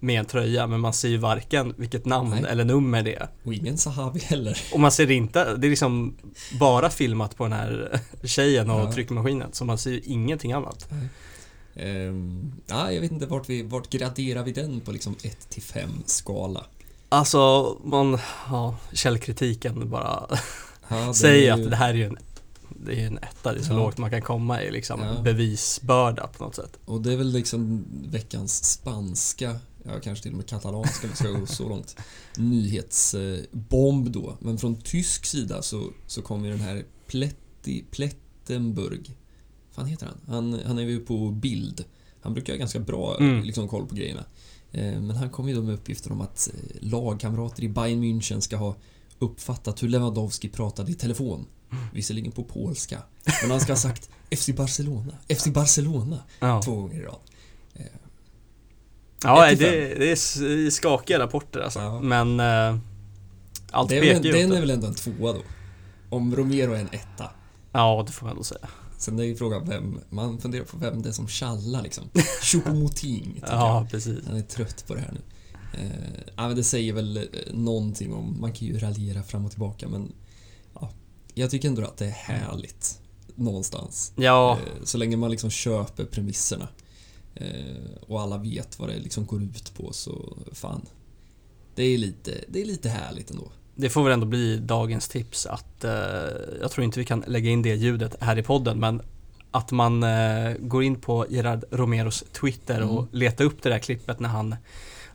med en tröja men man ser ju varken vilket namn Nej. eller nummer det är. och ingen Sahabi heller. Och man ser inte, det är liksom bara filmat på den här tjejen och Ja. tryckmaskinen så man ser ju ingenting annat. Ehm, ja, jag vet inte vart, vi, vart graderar vi den på liksom 1 till 5 skala. Alltså, man, ja, källkritiken bara Ja, säger ju- att det här är ju en det är ju en etta, det är så Ja. lågt man kan komma i liksom Ja. bevisbörda på något sätt. Och det är väl liksom veckans spanska, ja kanske till och med katalanska om vi ska gå så långt, nyhetsbomb då. Men från tysk sida så, så kommer ju den här Pletti, Plettenburg, fan heter han? han? Han är ju på bild. Han brukar ha ganska bra Mm. liksom, koll på grejerna. Eh, Men han kom ju då med uppgifter om att eh, lagkamrater i Bayern München ska ha uppfattat hur Lewandowski pratade i telefon. Visserligen på polska. Men han ska ha sagt FC Barcelona, FC Barcelona Ja, två gånger i rad. Ja det, det är skakiga rapporter alltså. Ja. Men eh, allt Det är pekar ju den är väl ändå en tvåa då? Om Romero är en etta. Ja, det får man ändå säga. Sen är ju frågan vem, man funderar på vem det är som tjallar liksom. Choupo-Moting, Ja, jag. precis. Han är trött på det här nu. Eh, ja, men det säger väl eh, någonting om, man kan ju raljera fram och tillbaka men ja, jag tycker ändå att det är härligt någonstans. Ja, Eh, så länge man liksom köper premisserna och alla vet vad det liksom går ut på så fan. Det är lite, det är lite härligt ändå. det får väl ändå bli dagens tips att eh, jag tror inte vi kan lägga in det ljudet här i podden men att man eh, går in på Gerard Romeros Twitter och Mm. letar upp det där klippet när han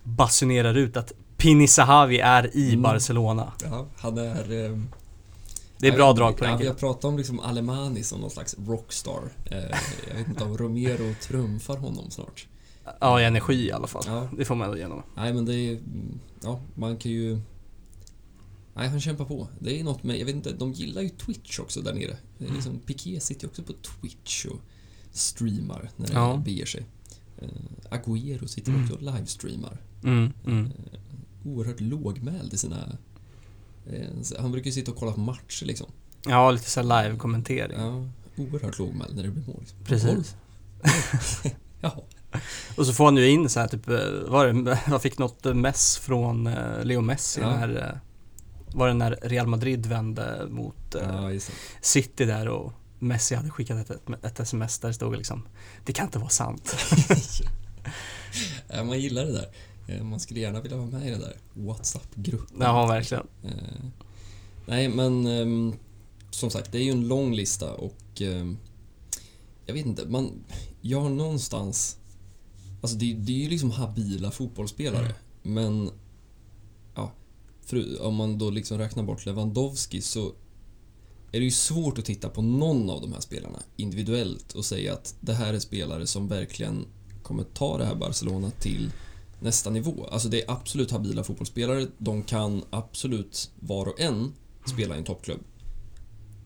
basunerar ut att Pini Zahavi är i Mm. Barcelona. Ja, han är... Eh, Det är bra drag på den har pratat om liksom Alemani som någon slags rockstar. Eh, jag vet inte om Romero trumfar honom snart. Ja, i energi i alla fall. Ja. Det får man ändå igenom. Nej men det är... Ja, man kan ju... Nej, han kämpar på. Det är något med... Jag vet inte, de gillar ju Twitch också där nere. Det är Mm. liksom, Piqué sitter ju också på Twitch och streamar när det Ja. beger sig. Uh, Agüero sitter Mm. också och livestreamar. Mm, mm. Eh, oerhört lågmäld i sina... eh, han brukar ju sitta och kolla på matcher liksom. Ja, lite så här live-kommentering. Ja, oerhört lågmäld när det blir mål. Liksom. Precis. Jaha. Och så får han ju in så här typ, eh, var det, jag fick något mess från eh, Leo Messi Ja. när, eh, var det när Real Madrid vände mot eh, Ja. City där och Messi hade skickat ett, ett sms där det stod liksom Det kan inte vara sant. Ja, man gillar det där. Eh, Man skulle gärna vilja vara med i den där WhatsApp-gruppen. Ja, verkligen. Eh, nej, men ehm, som sagt, det är ju en lång lista och ehm, jag vet inte, man... Jag har någonstans... Alltså det, det är ju liksom habila fotbollsspelare, men... Ja, för, om man då liksom räknar bort Lewandowski så är det ju svårt att titta på någon av de här spelarna individuellt och säga att det här är spelare som verkligen kommer ta det här Barcelona till nästa nivå. Alltså det är absolut habila fotbollsspelare. De kan absolut var och en spela i en toppklubb.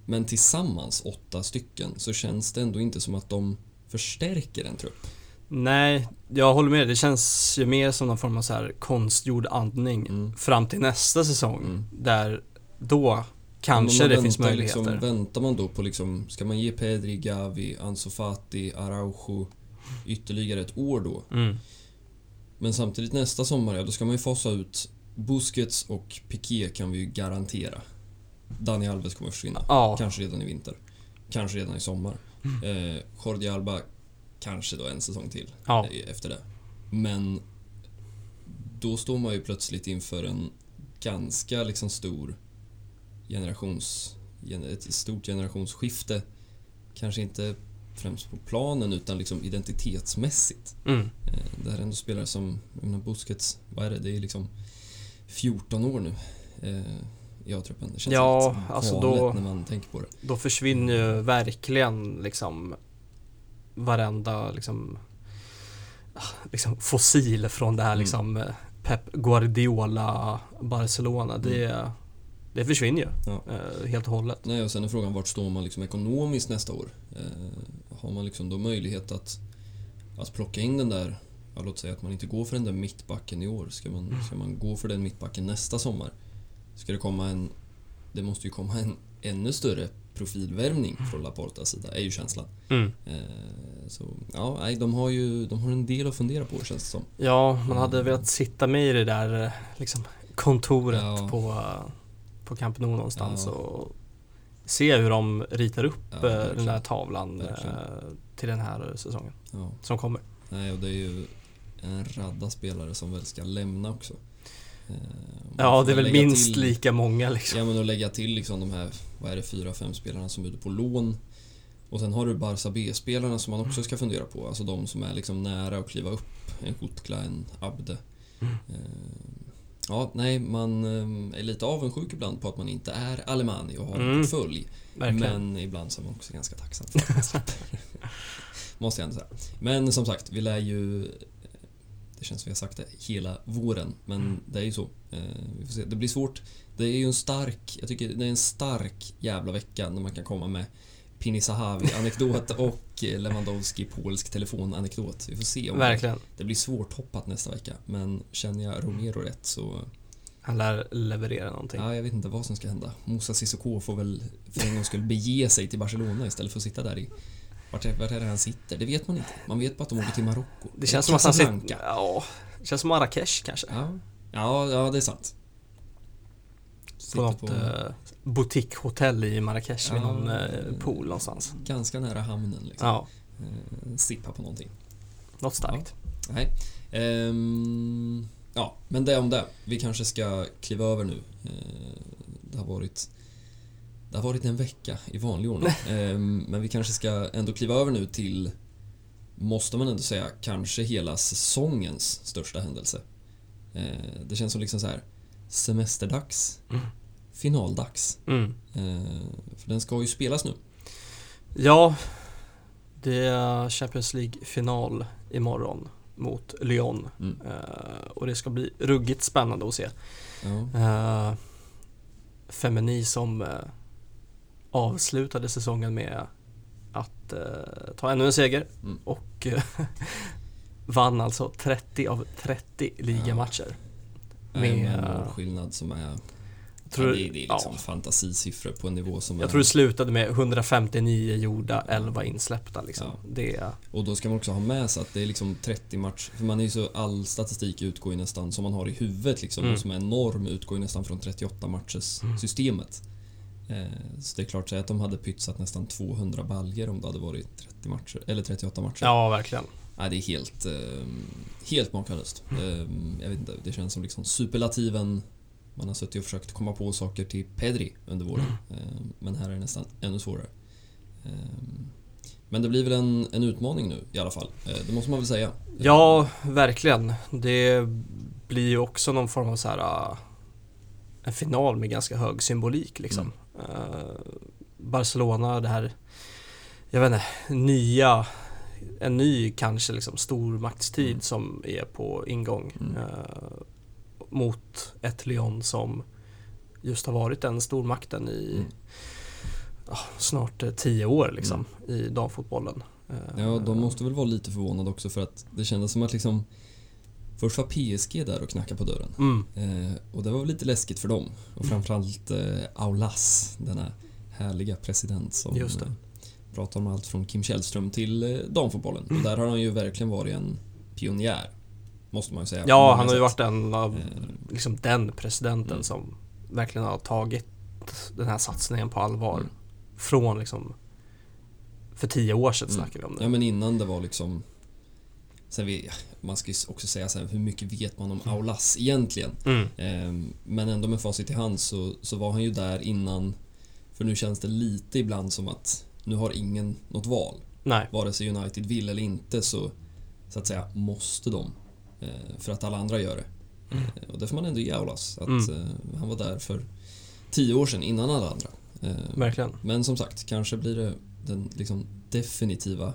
Men tillsammans, åtta stycken, så känns det ändå inte som att de förstärker en trupp. Nej, jag håller med. Det känns ju mer som någon form av så här konstgjord andning Mm. fram till nästa säsong. Mm. Där då kanske det finns väntar möjligheter. Liksom, väntar man då på liksom, ska man ge Pedri, Gavi, Ansu Fati, Araujo ytterligare ett år då? Mm. Men samtidigt nästa sommar, ja då ska man ju fasa ut Busquets och Piqué kan vi ju garantera. Dani Alves kommer försvinna. Ja, Kanske redan i vinter. Kanske redan i sommar. Eh, Jordi Alba kanske då en säsong till ja, eh, efter det. Men då står man ju plötsligt inför en ganska liksom stor generations... gen- Ett stort generationsskifte. Kanske inte främst på planen utan liksom identitetsmässigt. mm. Eh, Det här är ändå spelare som, jag menar Busquets, vad är det? Det är liksom 14 år nu eh, i A-truppen. Det känns Ja, helt alltså då- när man tänker på det. Då försvinner ju verkligen liksom varenda liksom, ah, liksom fossil från det här Mm. liksom eh, Pep Guardiola Barcelona. Det, det försvinner ju Ja. eh, helt och hållet. Nej, och sen är frågan vart står man liksom ekonomiskt nästa år? Eh, har man liksom då möjlighet att, att plocka in den där, ja, låt säga att man inte går för den där mittbacken i år. Ska man, ska man gå för den mittbacken nästa sommar? Ska det komma en, det måste ju komma en ännu större profilvärvning från Laportas sida, är ju känslan. Mm. Eh, så ja, nej, de har ju de har en del att fundera på känns det som. Ja, man hade velat sitta med i det där liksom, kontoret Ja. på, på Camp Nou någonstans Ja. och se hur de ritar upp Ja, eh, den där tavlan Verkligen. eh, till den här säsongen Ja. som kommer. Nej, och det är ju en radda spelare som väl ska lämna också. Eh, Ja, det är väl minst till- lika många liksom. Ja, men att lägga till liksom de här, vad är det, fyra, fem spelarna som är ute på lån. Och sen har du Barca B-spelarna som man också ska fundera på. Alltså de som är liksom nära att kliva upp. En Hutkla, en Abde. Mm. Ja, nej, man eh, är lite avundsjuk ibland på att man inte är Alemani och har en Mm. portfölj. Men ibland så är man också ganska tacksam för att. Måste jag ändå säga. Men som sagt, vi lär ju... Det känns som vi har sagt det hela våren, men Mm. det är ju så. Eh, Vi får se. Det blir svårt. Det är ju en stark... Jag tycker det är en stark jävla vecka när man kan komma med Pini Sahavi-anekdot och Lewandowski polsk telefon-anekdot. Vi får se om Verkligen. det blir svårt hoppat nästa vecka. Men känner jag Romero rätt så... Han lär leverera någonting. Ja, jag vet inte vad som ska hända. Musa Sissoko får väl för en gång skulle bege sig till Barcelona istället för att sitta där i... Vart är, vart är det han sitter? Det vet man inte. Man vet bara att de åker till Marocko. Det känns som att han sitter... Ja, det känns som Marrakesh kanske. Ja. ja, ja, det är sant. På något på boutiquehotell i Marrakesh vid Ja. någon eh, pool någonstans. ganska nära hamnen liksom. Ja, Eh, sippa på någonting. något starkt. Nej. Ehm, ja, men det om det. Vi kanske ska kliva över nu. Eh, det har varit det har varit en vecka i vanlig ordning. Ehm, men vi kanske ska ändå kliva över nu till, måste man ändå säga, kanske hela säsongens största händelse. Eh, det känns som liksom så här semesterdags, Mm. Finaldags. Mm. Eh, för den ska ju spelas nu. Ja, det är Champions League-final imorgon mot Lyon. Mm. Eh, och det ska bli ruggigt spännande att se. Ja. Uh, Femini som eh, avslutade säsongen med att eh, ta ännu en seger Mm. och eh, vann alltså 30 av 30 ligamatcher. Med en Med, eh, målskillnad som är Tror, ja, det, det är liksom ja, fantasisiffror på en nivå som jag är... tror det slutade med 159 gjorda, 11 insläppta liksom. Ja. Det, Och då ska man också ha med sig att det är liksom 30 matcher. För man är så, all statistik utgår ju nästan, som man har i huvudet liksom, Mm. och som är norm, utgår ju nästan från 38 matchers Mm. systemet. Eh, så det är klart, säg att de hade pytsat nästan 200 baljer om det hade varit 30 matcher, eller 38 matcher. ja, verkligen. Nej, det är helt, eh, helt makalöst. Eh, jag vet inte, det känns som liksom superlativen man har suttit och försökt komma på saker till Pedri under våren. Eh, men här är det nästan ännu svårare. Eh, Men det blir väl en, en utmaning nu i alla fall. Eh, det måste man väl säga. Ja, verkligen. Det blir ju också någon form av så här uh, en final med ganska hög symbolik liksom. Uh, Barcelona, det här, jag vet inte, nya, en ny kanske liksom stormaktstid Mm. som är på ingång. Mm. Mot ett Lyon som just har varit den stormakten i Mm. ja, snart eh, tio år liksom i damfotbollen. Ja, de måste väl vara lite förvånade också för att det kändes som att liksom Först var PSG där och knackade på dörren. Mm, Eh, och det var lite läskigt för dem. Och Mm. framförallt eh, Aulas, denna härliga president som Just det. eh, pratar om allt från Kim Källström till eh, damfotbollen. Och där har han ju verkligen varit en pionjär. Måste man ju säga. Ja, han har ju varit en av Eh, liksom den presidenten Mm. som verkligen har tagit den här satsningen på allvar. Mm. Från liksom för tio år sedan Mm. snackar vi om det. Ja men innan det var liksom Sen vi, man ska ju också säga så här, hur mycket vet man om Aulas egentligen? Mm. Ehm, Men ändå med facit i hand så, så var han ju där innan För nu känns det lite ibland som att nu har ingen något val. Nej, Vare sig United vill eller inte så Så att säga måste de För att alla andra gör det. Mm. Eh, Och det får man ändå ge Aulas. Att Mm. eh, han var där för tio år sedan innan alla andra. Eh, verkligen. men som sagt, kanske blir det den liksom definitiva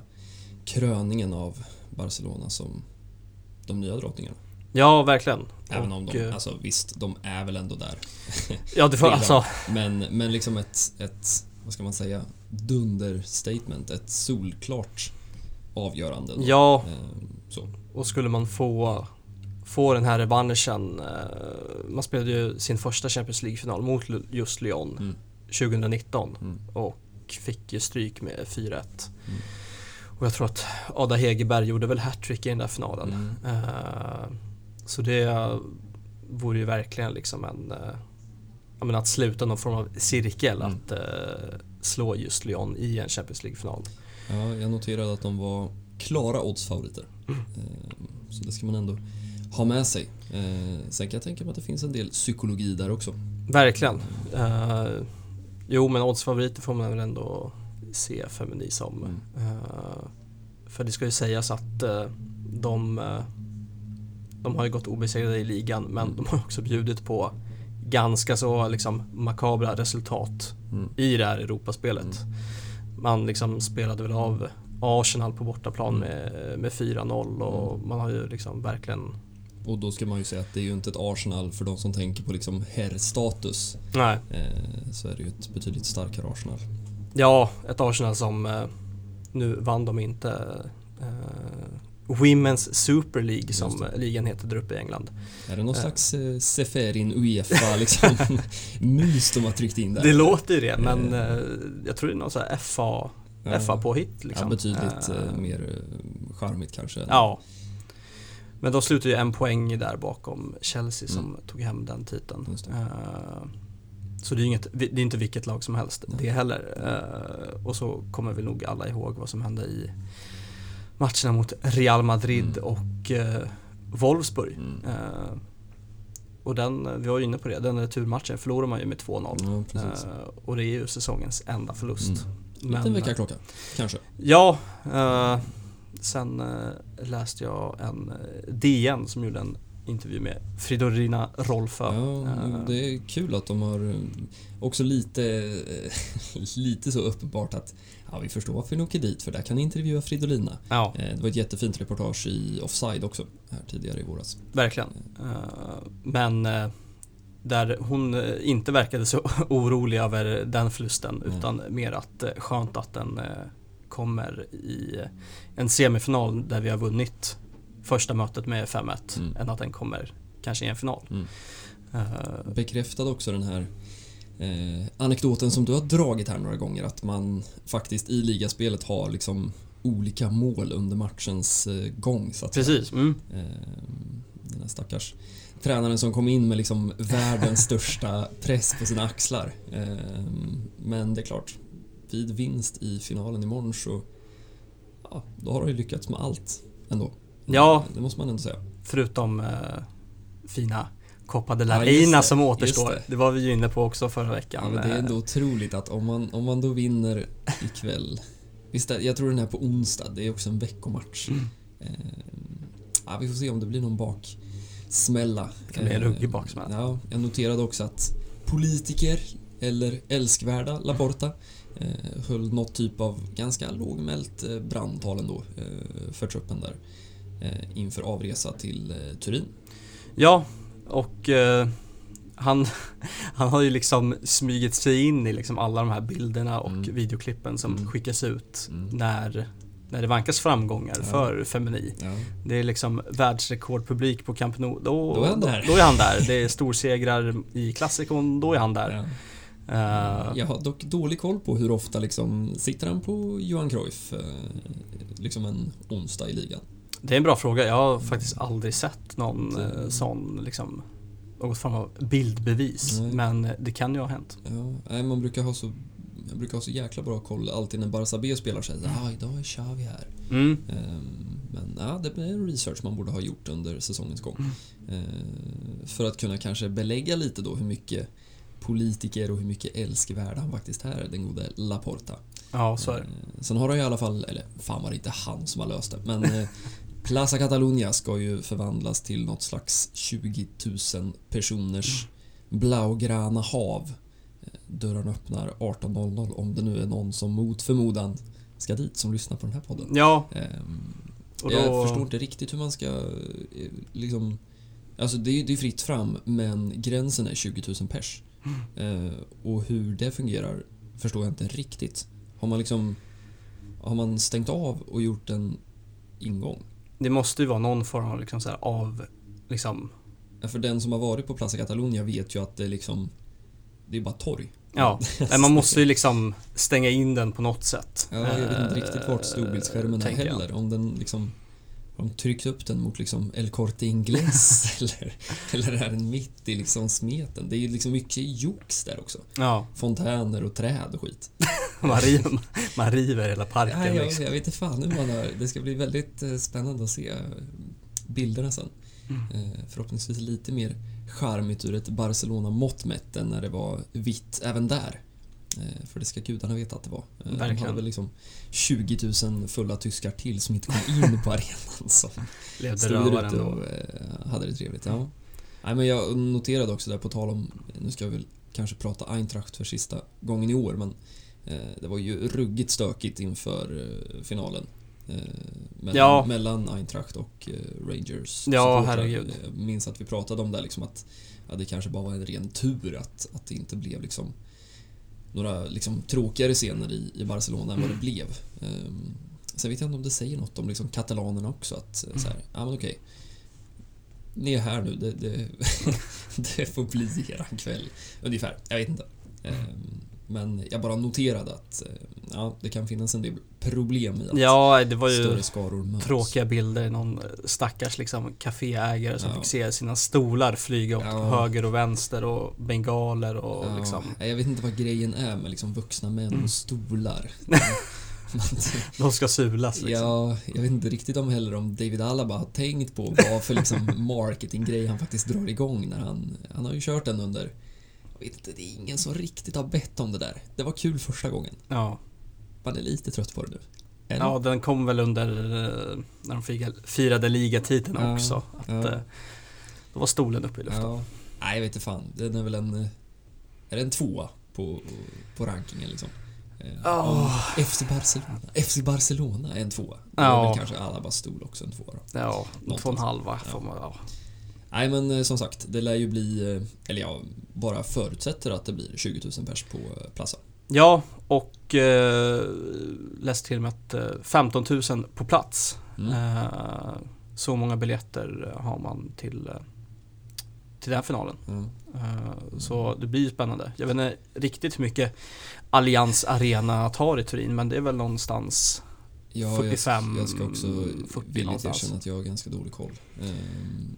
kröningen av Barcelona som de nya drottningarna. Ja, verkgen. Även om de, eh, alltså visst, de är väl ändå där. Ja, det får alltså. Men, men liksom ett, ett, vad ska man säga, dunderstatement. Ett solklart avgörande. då. Ja, Eh, Så. och skulle man få få den här revanschen. eh, Man spelade ju sin första Champions League-final mot just Lyon Mm. 2019 Mm. och fick ju stryk med 4-1. Mm. Och jag tror att Ada Hegerberg gjorde väl hattrick i den där finalen. Mm. Eh, Så det vore ju verkligen liksom en eh, menar att sluta någon form av cirkel Mm. att eh, slå just Lyon i en Champions League-final. Ja, jag noterade att de var klara oddsfavoriter. Mm. Eh, Så det ska man ändå ha med sig. Eh, Sen kan jag tänka mig att det finns en del psykologi där också. Verkligen. Eh, jo men oddsfavoriter får man väl ändå se Femini som. Mm. För det ska ju sägas att de, de har ju gått obesegrade i ligan men Mm. de har också bjudit på ganska så liksom makabra resultat Mm. i det här Europaspelet. Man liksom spelade väl av Arsenal på bortaplan Mm. med, med 4-0 och man har ju liksom verkligen Och då ska man ju säga att det är ju inte ett Arsenal för de som tänker på liksom herrstatus. Nej, Eh, Så är det ju ett betydligt starkare Arsenal. ja ett Arsenal som eh, nu vann de inte eh, Women's Super League som ligan heter där uppe i England. Är det någon Eh. slags eh, Seferin Uefa liksom mus de har tryckt in där? Det låter ju det men eh, jag tror det är någon sån här FA, Ja. FA-påhitt liksom. Ja, betydligt eh, mer eh, charmigt kanske. Ja. Men de slutade ju en poäng där bakom Chelsea som Mm. tog hem den titeln. Så det är, inget, det är inte vilket lag som helst Nej. det heller. Eh, Och så kommer vi nog alla ihåg vad som hände i matcherna mot Real Madrid Mm. och eh, Wolfsburg. Mm. Eh, Och den, vi var ju inne på det, den returmatchen förlorar man ju med 2-0. Ja, precis. Eh, Och det är ju säsongens enda förlust. Mm. Liten Men, väckarklocka, kanske. Ja, eh, sen eh, läste jag en eh, DN som gjorde en intervju med Fridolina Rolfö. Ja, Eh, det är kul att de har eh, också lite, eh, lite så uppenbart att ja, vi förstår varför ni åker dit för där kan ni intervjua Fridolina. ja, Eh, Det var ett jättefint reportage i Offside också, här tidigare i våras. verkligen. Eh, men eh, där hon eh, inte verkade så orolig över den förlusten Nej. utan mer att eh, skönt att den eh, kommer i en semifinal där vi har vunnit första mötet med 5-1 Mm. än att den kommer kanske i en final. Mm. Bekräftade också den här eh, anekdoten som du har dragit här några gånger att man faktiskt i ligaspelet har liksom olika mål under matchens eh, gång så att precis. Mm. Eh, den här stackars tränaren som kom in med liksom världens största press på sina axlar. Eh, men det är klart, vid vinst i finalen imorgon så ja, då har de ju lyckats med allt ändå. Ja. Det måste man ändå säga. Förutom eh, fina Copa de la Ja, som återstår. Det. det. var vi ju inne på också förra Ja, veckan. men det är ändå otroligt att om man, om man då vinner ikväll Visst, jag tror den är på onsdag. Det är också en veckomatch. Mm. Eh, ja, vi får se om det blir någon baksmälla. Det kan bli en Eh, ruggig baksmälla. Ja, jag noterade också att politiker, eller älskvärda Laporta, eh, höll något typ av ganska lågmält eh, brandtal ändå för truppen där inför avresa till Turin. Ja, och eh, han, han har ju liksom smugit sig in i liksom alla de här bilderna och Mm. videoklippen som Mm. skickas ut Mm. när, när det vankas framgångar Ja. för Femini. Ja. Det är liksom världsrekordpublik på Camp Nou. Då, Då är han där. Då är han där. Det är storsegrar i klassikon, då är han där. Ja. Eh, Jag har dock dålig koll på hur ofta liksom sitter han på Johan Cruyff eh, liksom en onsdag i ligan. Det är en bra fråga. Jag har faktiskt aldrig sett någon eh, sån liksom något form av bildbevis. Nej. Men det kan ju ha hänt. Ja, man brukar ha så jag brukar ha så jäkla bra koll alltid när Barça B spelar så här, ah, idag är Xavi här. Mm. Ehm, Men ja, det är en research man borde ha gjort under säsongens gång. Mm. Ehm, För att kunna kanske belägga lite då hur mycket politiker och hur mycket älskvärd han faktiskt är, den gode Laporta. Ja, så är det. Eh, Sen har han ju i alla fall, eller fan var det inte han som har löst det, men eh, Plaza Catalunya ska ju förvandlas till något slags 20 000 personers blaugrana hav. Dörren öppnar 18.00 om det nu är någon som mot förmodan ska dit som lyssnar på den här podden. Ja, Ehm, då... Jag förstår inte riktigt hur man ska eh, liksom... Alltså det är är fritt fram men gränsen är 20 000 pers. Mm. Eh, och hur det fungerar förstår jag inte riktigt. Har man liksom... Har man stängt av och gjort en ingång? Det måste ju vara någon form av liksom så här av liksom Ja, För den som har varit på Plaza Catalunya vet ju att det liksom... Det är bara torg. Ja, nej, man måste ju liksom stänga in den på något sätt. Ja, jag vet inte Eh, riktigt vart storbildsskärmen är heller. Om den liksom... Har de tryckt upp den mot liksom El Corte Inglés eller, eller är den mitt i liksom smeten? Det är ju liksom mycket jox där också. Ja, Fontäner och träd och skit. man river, man river hela parken Nej, jag, liksom. jag vet inte fan hur man har... Det ska bli väldigt eh, spännande att se eh, bilderna sen. Mm. Eh, Förhoppningsvis lite mer charmigt ur ett Barcelona-mått mätt när det var vitt även där. Eh, För det ska gudarna veta att det var. Eh, De Verkligen. hade väl liksom 20 000 fulla tyskar till som inte kom in på arenan som Levde rövaren och eh, hade det trevligt. Ja. Nej, men jag noterade också där på tal om, nu ska jag väl kanske prata Eintracht för sista gången i år, men det var ju ruggigt stökigt inför finalen. Eh, mellan, Ja. mellan Eintracht och eh, Rangers. Ja, herregud. Jag minns att vi pratade om det liksom att ja, det kanske bara var en ren tur att, att det inte blev liksom några liksom tråkigare scener i, i Barcelona än vad det blev. Um, sen vet jag inte om det säger något om liksom katalanerna också att eh, så här, ja men okej. Ni är här nu, det, det, det får bli eran kväll. Ungefär, jag vet inte. Ehm, men jag bara noterade att eh, ja, det kan finnas en del problem i att Ja, det var ju större skaror möts. tråkiga bilder. Någon stackars liksom kaféägare som Ja. fick se sina stolar flyga åt Ja. höger och vänster och bengaler och Ja, liksom. Jag vet inte vad grejen är med liksom vuxna män Mm. och stolar. De ska sulas liksom. Ja, jag vet inte riktigt om heller om David Alaba har tänkt på vad för liksom marketinggrej han faktiskt drar igång när han... Han har ju kört den under... Jag vet inte, det är ingen som riktigt har bett om det där. Det var kul första gången. Ja. Man är lite trött på det nu. Eller? ja, den kom väl under eh, när de firade, ligatiteln Ja, också. Att, ja. eh, Då var stolen uppe i luften. Ja. Nej, jag vet inte fan. Den är väl en... eh, Är det en tvåa på, på rankingen liksom? Ja. om FC Barcelona. FC Barcelona är en tvåa. Då är Ja. väl kanske Alabas stol också en tvåa då. Ja, två och en halva får man, ja. Nej men eh, som sagt, det lär ju bli, eh, eller jag bara förutsätter att det blir 20 000 pers på eh, Plaza. Ja, och eh, läste till och med att eh, 15 000 på plats. Mm. Eh, så många biljetter har man till, till den här finalen. Mm. Eh, så det blir spännande. Jag vet inte riktigt hur mycket Allians Arena tar i Turin, men det är väl någonstans Ja, 45, jag, jag ska också 40 villigt någonstans. erkänna att jag har ganska dålig koll.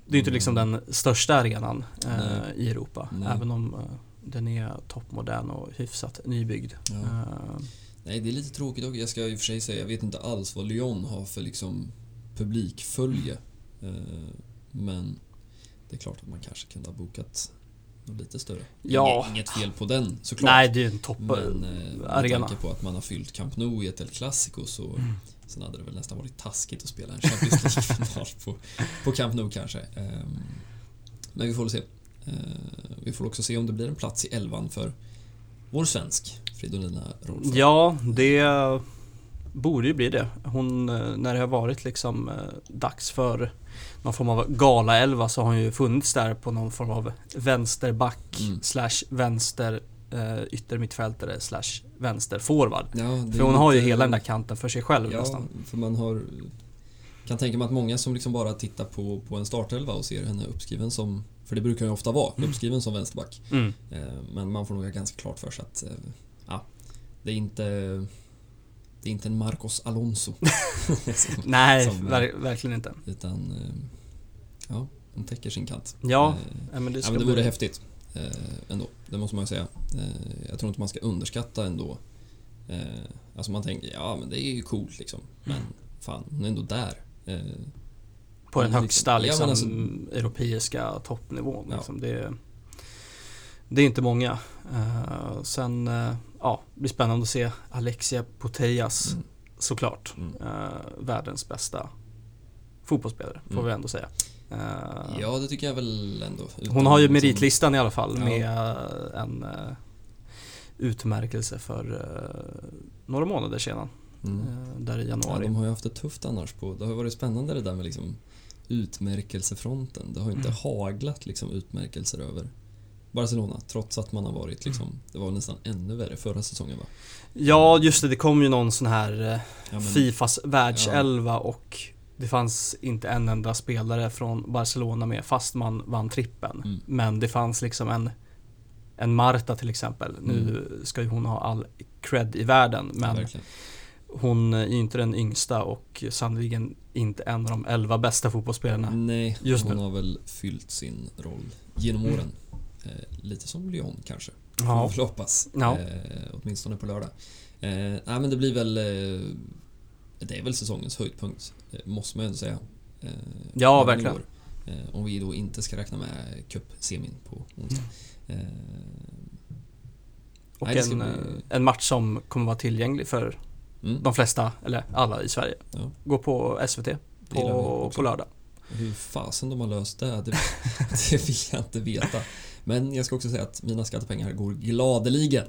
Det är inte liksom den största arenan eh, Nej. i Europa, Nej. även om eh, den är toppmodern och hyfsat nybyggd. Ja. Eh, Nej, det är lite tråkigt också. Jag ska i och för sig säga, jag vet inte alls vad Lyon har för liksom publikfölje. Men det är klart att man kanske kunde ha bokat lite större. Ja. Inget, fel på den såklart. Nej, det är en topp Men eh, med tanke på att man har fyllt Camp Nou i ett El Clasico så Mm. Sen hade det väl nästan varit taskigt att spela en Champions League-final på, på Camp Nou kanske. Ehm, Men vi får väl se. Ehm, Vi får också se om det blir en plats i elvan för vår svensk Fridolina Rolfö. Ja, det borde ju bli det. Hon, eh, när det har varit liksom eh, dags för någon form av galaelva så har hon ju funnits där på någon form av vänsterback Mm. slash vänster eh, yttermittfältare slash vänsterforward. Ja, För hon har ju hela den där kanten för sig själv Ja, nästan. för man har... Kan tänka mig att många som liksom bara tittar på, på en startelva och ser henne uppskriven som... För det brukar ju ofta vara, uppskriven som vänsterback. Mm. Eh, Men man får nog ganska klart för sig att... eh, Ja, det är inte... Det är inte en Marcos Alonso. Som- Nej, som, eh, ver verkligen inte. Utan... eh, Ja, hon täcker sin kant. Ja, Eh, ja, men det Ja, ska men det vore bli... häftigt. Eh, ändå, det måste man ju säga. Eh, jag tror inte man ska underskatta ändå. Eh, alltså man tänker, ja men det är ju coolt liksom. Men fan, hon är ändå där. Eh, På den liksom- högsta Ja, liksom, alltså- europeiska toppnivån. Ja. Liksom. Det, det är inte många. Eh, sen, uh, ja, det blir spännande att se Alexia Putellas Mm. såklart. Mm. Eh, världens bästa fotbollsspelare, får Mm. vi ändå säga. Ja, det tycker jag väl ändå. Hon har ju meritlistan i alla fall Ja. med en utmärkelse för några månader sedan. Mm. där i Ja, januari. de har ju haft det tufft annars. På, det har varit spännande det där med liksom utmärkelsefronten. Det har ju inte Mm. haglat liksom utmärkelser över Barcelona, trots att man har varit liksom, Mm. det var nästan ännu värre förra säsongen va? Ja, just det. Det kom ju någon sån här eh, Ja, Fifas världselva och det fanns inte en enda spelare från Barcelona med fast man vann trippen. Mm. Men det fanns liksom en en Marta till exempel. Nu Mm. ska ju hon ha all cred i världen Ja, men verkligen. hon är ju inte den yngsta och sannoliken inte en av de elva bästa fotbollsspelarna. Nej, Just hon nu. har väl fyllt sin roll genom Mm. åren. Eh, lite som Lyon kanske. Får Ja. väl hoppas. Ja. Eh, åtminstone på lördag. Eh, nej men det blir väl... Eh, det är väl säsongens höjdpunkt, måste man ju ändå säga. Ja, verkligen. år. Om vi då inte ska räkna med cupsemin på onsdag. Eh, Och Nej, en, bli- en match som kommer vara tillgänglig för mm, de flesta, eller alla i Sverige. Ja. Gå på SVT på, på lördag. Hur fasen de har löst det, det, det vill jag inte veta. Men jag ska också säga att mina skattepengar går gladeligen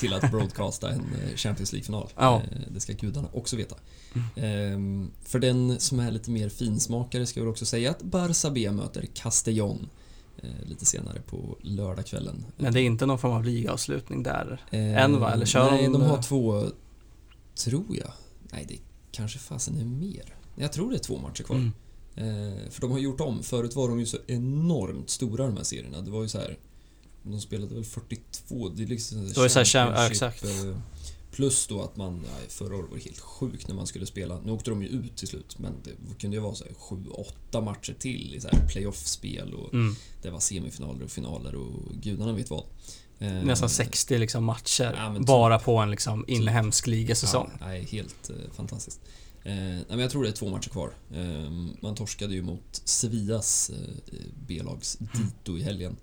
till att broadcasta en eh, Champions League-final. Ja. Eh, Det ska gudarna också veta. Ehm, För den som är lite mer finsmakare ska jag också säga att Barça B möter Castellón eh, lite senare på lördagskvällen. Men det är inte någon form av ligaavslutning där. Eh, än, va? Eller kör Nej, de- de har två, tror jag. Nej, det kanske fasen är mer. Jag tror det är två matcher kvar. Mm. Eh, för de har gjort om. Förut var de ju så enormt stora de här serierna. Det var ju så här. De spelade väl 42. Det är liksom Det var så här, ja, exakt. eh, Plus då att man, ja, förra året var det helt sjukt när man skulle spela. Nu åkte de ju ut till slut men det kunde ju vara så här 7-8 matcher till i så här playoff-spel och Mm. det var semifinaler och finaler och gudarna vet vad. Eh, Nästan 60 liksom matcher Ja, typ. bara på en liksom inhemsk ligasäsong. Ja, nej, helt eh, fantastiskt. Eh, nej, men jag tror det är två matcher kvar. Eh, man torskade ju mot Sevillas eh, B-lags dito i helgen.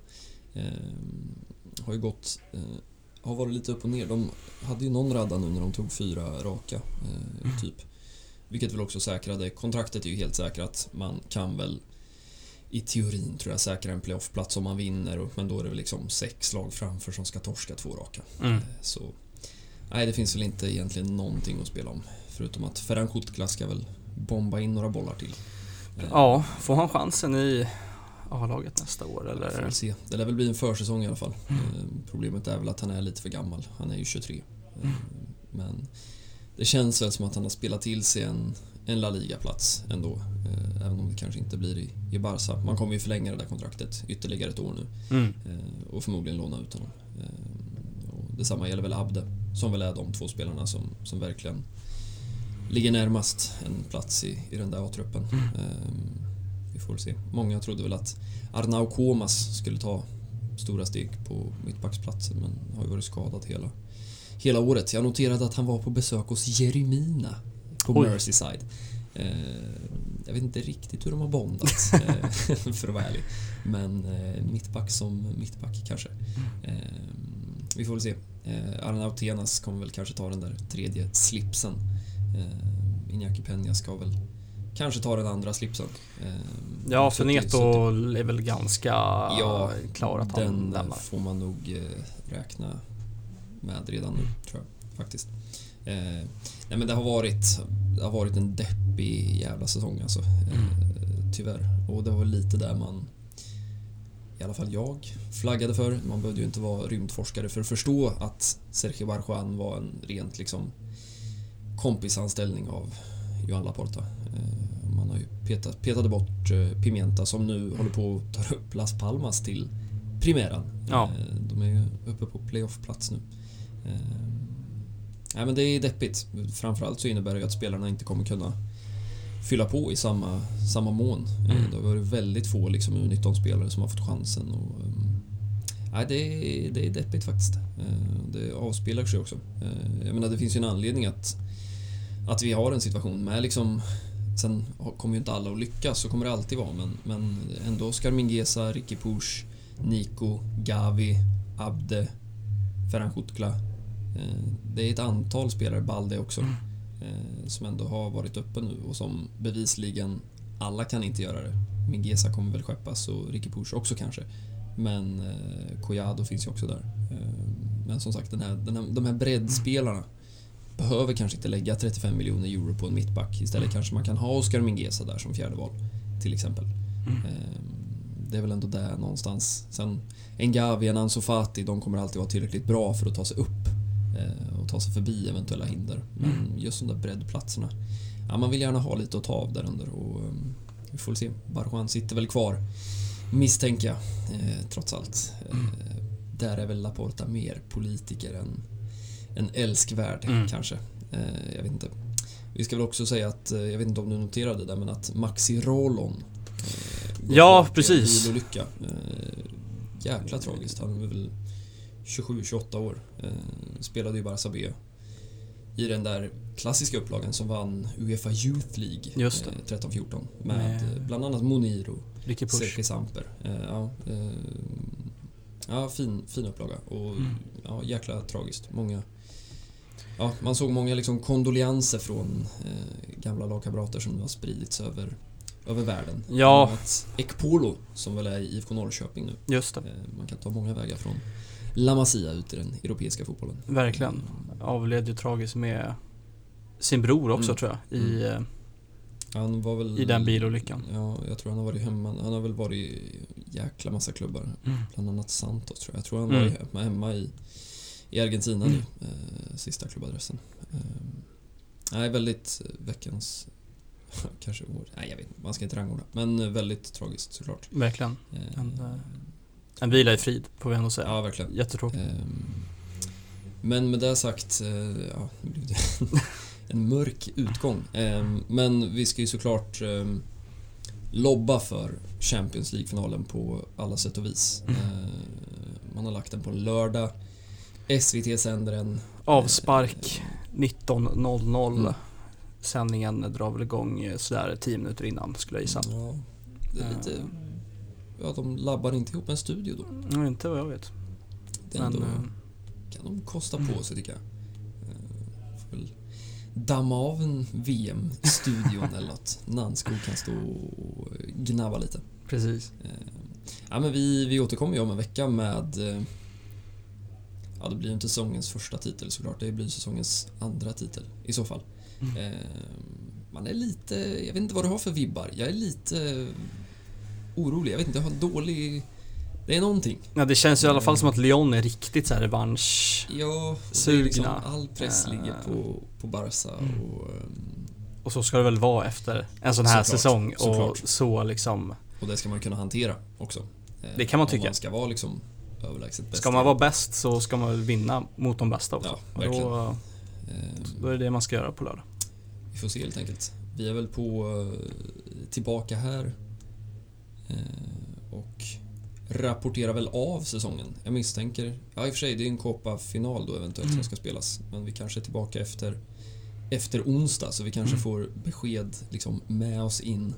Har ju gått... Har varit lite upp och ner. De hade ju någon radda nu när de tog fyra raka, eh, typ. Vilket väl också säkrade... Kontraktet är ju helt säkrat. Man kan väl i teorin tror jag säkra en playoffplats om man vinner. Men då är det väl liksom sex lag framför som ska torska två raka. Mm. Så nej, det finns väl inte egentligen någonting att spela om. Förutom att Ferran Kutgla ska väl bomba in några bollar till. Eh, Ja, får han chansen i A-laget nästa år Får eller? väl se. Det lär väl bli en försäsong i alla fall. Eh, Problemet är väl att han är lite för gammal. Han är ju 23. Eh, Men det känns väl som att han har spelat till sig en, en La Liga-plats ändå. Även om det kanske inte blir i, i Barca. Man kommer ju förlänga det där kontraktet ytterligare ett år nu. Mm. Och förmodligen låna ut honom. Och detsamma gäller väl Abde, som väl är de två spelarna som, som verkligen ligger närmast en plats i, i den där A-truppen. Eh, vi får se. Många trodde väl att Arnau Komas skulle ta stora steg på mittbacksplatsen men har ju varit skadad hela, hela året. Jag noterade att han var på besök hos Jeremina på Oj. Merseyside. Eh, jag vet inte riktigt hur de har bondat, eh, för att vara ärlig. Men eh, mittback som mittback kanske. Eh, vi får väl se. Eh, Arnautenas kommer väl kanske ta den där tredje slipsen. Eh, Iñaki Peña ska väl kanske ta den andra slipsen. Eh, Ja, för Neto är väl ganska Ja, klar att han den lämnar. får man nog eh, räkna med redan nu, tror jag faktiskt. Eh, nej men det har varit, det har varit en deppig jävla säsong alltså. Eh, tyvärr. Och det var lite där man, i alla fall jag, flaggade för. Man behövde ju inte vara rymdforskare för att förstå att Sergio Barjuan var en rent liksom kompisanställning av Johan Laporta. Eh, man har ju petat, petade bort eh, Pimienta som nu håller på att ta upp Las Palmas till Primeran. Ja. Eh, de är ju uppe på playoff-plats nu. Nej men det är deppigt. Framförallt så innebär det ju att spelarna inte kommer kunna fylla på i samma, samma mån. Mm. Det har varit väldigt få liksom, U19-spelare som har fått chansen. Och, nej, det, är, det är deppigt faktiskt. Det avspeglar sig också. Jag menar, det finns ju en anledning att, att vi har en situation med liksom Sen kommer ju inte alla att lyckas, så kommer det alltid vara, men, men ändå Oscar Mingueza, Ricky Push, Nico, Gavi, Abde, Ferhan Kutla. Eh, Det är ett antal spelare, Balde också, eh, som ändå har varit uppe nu och som bevisligen alla kan inte göra det. Mingueza kommer väl skeppas och Ricky Push också kanske. Men eh, Collado finns ju också där. Eh, men som sagt, den här, den här, de här breddspelarna behöver kanske inte lägga 35 miljoner euro på en mittback. Istället kanske man kan ha Oscar Mingueza där som fjärde val, till exempel. Eh, det är väl ändå där någonstans. Sen en Gavi, en Ansu Fati, de kommer alltid vara tillräckligt bra för att ta sig upp eh, och ta sig förbi eventuella hinder. Men just de där breddplatserna, ja, man vill gärna ha lite att ta av där under och um, vi får se. Barjuan sitter väl kvar, misstänker jag, eh, trots allt. Eh, där är väl Laporta mer politiker än, än älskvärd, Mm. kanske. Eh, jag vet inte. Vi ska väl också säga att, eh, jag vet inte om du noterade det, men att Maxi Rolon eh, Ja, i en precis. bilolycka. Jäkla tragiskt. Han är väl 27-28 år. Spelade ju Barça B i den där klassiska upplagan som vann Uefa Youth League Just det. eh, 13-14 med eh, bland annat Monir och Ricky Push. Sergi Samper. Ja, ja, fin, fin upplaga och Mm. ja, jäkla tragiskt. Många Ja, man såg många liksom kondolenser från eh, gamla lagkamrater som nu har spridits över, över världen. Ja. Ekpolo, som väl är i IFK Norrköping nu. Just det, Eh, man kan ta många vägar från La Masia ut i den europeiska fotbollen. verkligen. Avled ju tragiskt med sin bror också Mm. tror jag. I, eh, Han var väl... I den bilolyckan. Ja, jag tror han har varit hemma. Han har väl varit i jäkla massa klubbar. Mm. Bland annat Santos tror jag. Jag tror han Mm. var hemma, hemma i, i Argentina nu. Eh, sista klubbadressen. Eh, nej, väldigt eh, veckans... kanske år. Nej, jag vet inte. Man ska inte rangordna. Men eh, väldigt tragiskt såklart. verkligen. En, En vila i frid, får vi ändå säga. ja, verkligen. Jättetråkigt. Ehm, Men med det sagt, ja, en, mörk utgång. Ehm, Men vi ska ju såklart ehm, lobba för Champions League-finalen på alla sätt och vis. Mm. Man har lagt den på en lördag. SVT sänder den. Avspark 19.00. Mm. Sändningen drar väl igång eh, sådär 10 minuter innan skulle jag gissa. Ja, det är lite... Ja, de labbar inte ihop en studio då. Mm, inte vad jag vet. Det Men, ändå, eh, kan de kosta på sig tycker jag. Eh, Får väl damma av en VM-studion eller något. Nanskog kan stå och gnabba lite. precis. Eh, Ja, men vi, vi återkommer ju om en vecka med... eh, Ja, det blir inte säsongens första titel såklart. Det blir säsongens andra titel i så fall. Mm. Eh, Man är lite... Jag vet inte vad du har för vibbar. Jag är lite orolig. Jag vet inte, jag har dålig... Det är någonting. Ja, det känns ju i alla fall som att Lyon är riktigt såhär revansch. Ja, det är liksom all press Eh. ligger på, på Barca Mm. och, ehm, Och så ska det väl vara efter en sån här Såklart, säsong. Och såklart. så liksom. och det ska man kunna hantera också. Eh, Det kan man om tycka. man ska vara liksom överlägset bäst. Ska man vara bäst så ska man väl vinna mot de bästa också. Ja, och verkligen. då, Ehm, då är det det man ska göra på lördag. Vi får se helt enkelt. Vi är väl på eh, tillbaka här eh, och rapporterar väl av säsongen. Jag misstänker, ja i och för sig det är en Copa-final då eventuellt Mm. som ska spelas, men vi kanske är tillbaka efter efter onsdag så vi kanske Mm. får besked liksom med oss in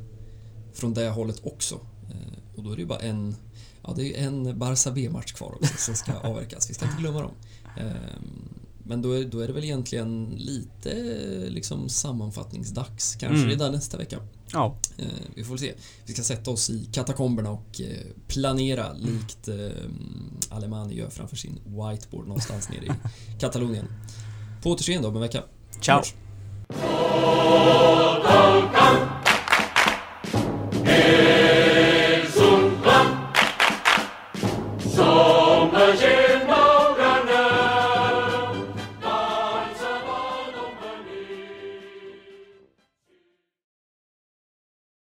från det hållet också. Eh, och då är det ju bara en, Ja, det är en Barça-B-match kvar också som ska avverkas. Vi ska inte glömma dem. Ehm, men då är, då är det väl egentligen lite liksom sammanfattningsdags. Kanske mm. det nästa vecka. Ja. Ehm, vi får väl se. Vi ska sätta oss i katakomberna och eh, planera likt ehm, Alemani gör framför sin whiteboard någonstans nere i Katalonien. På återseende om en vecka. Ciao! Ciao.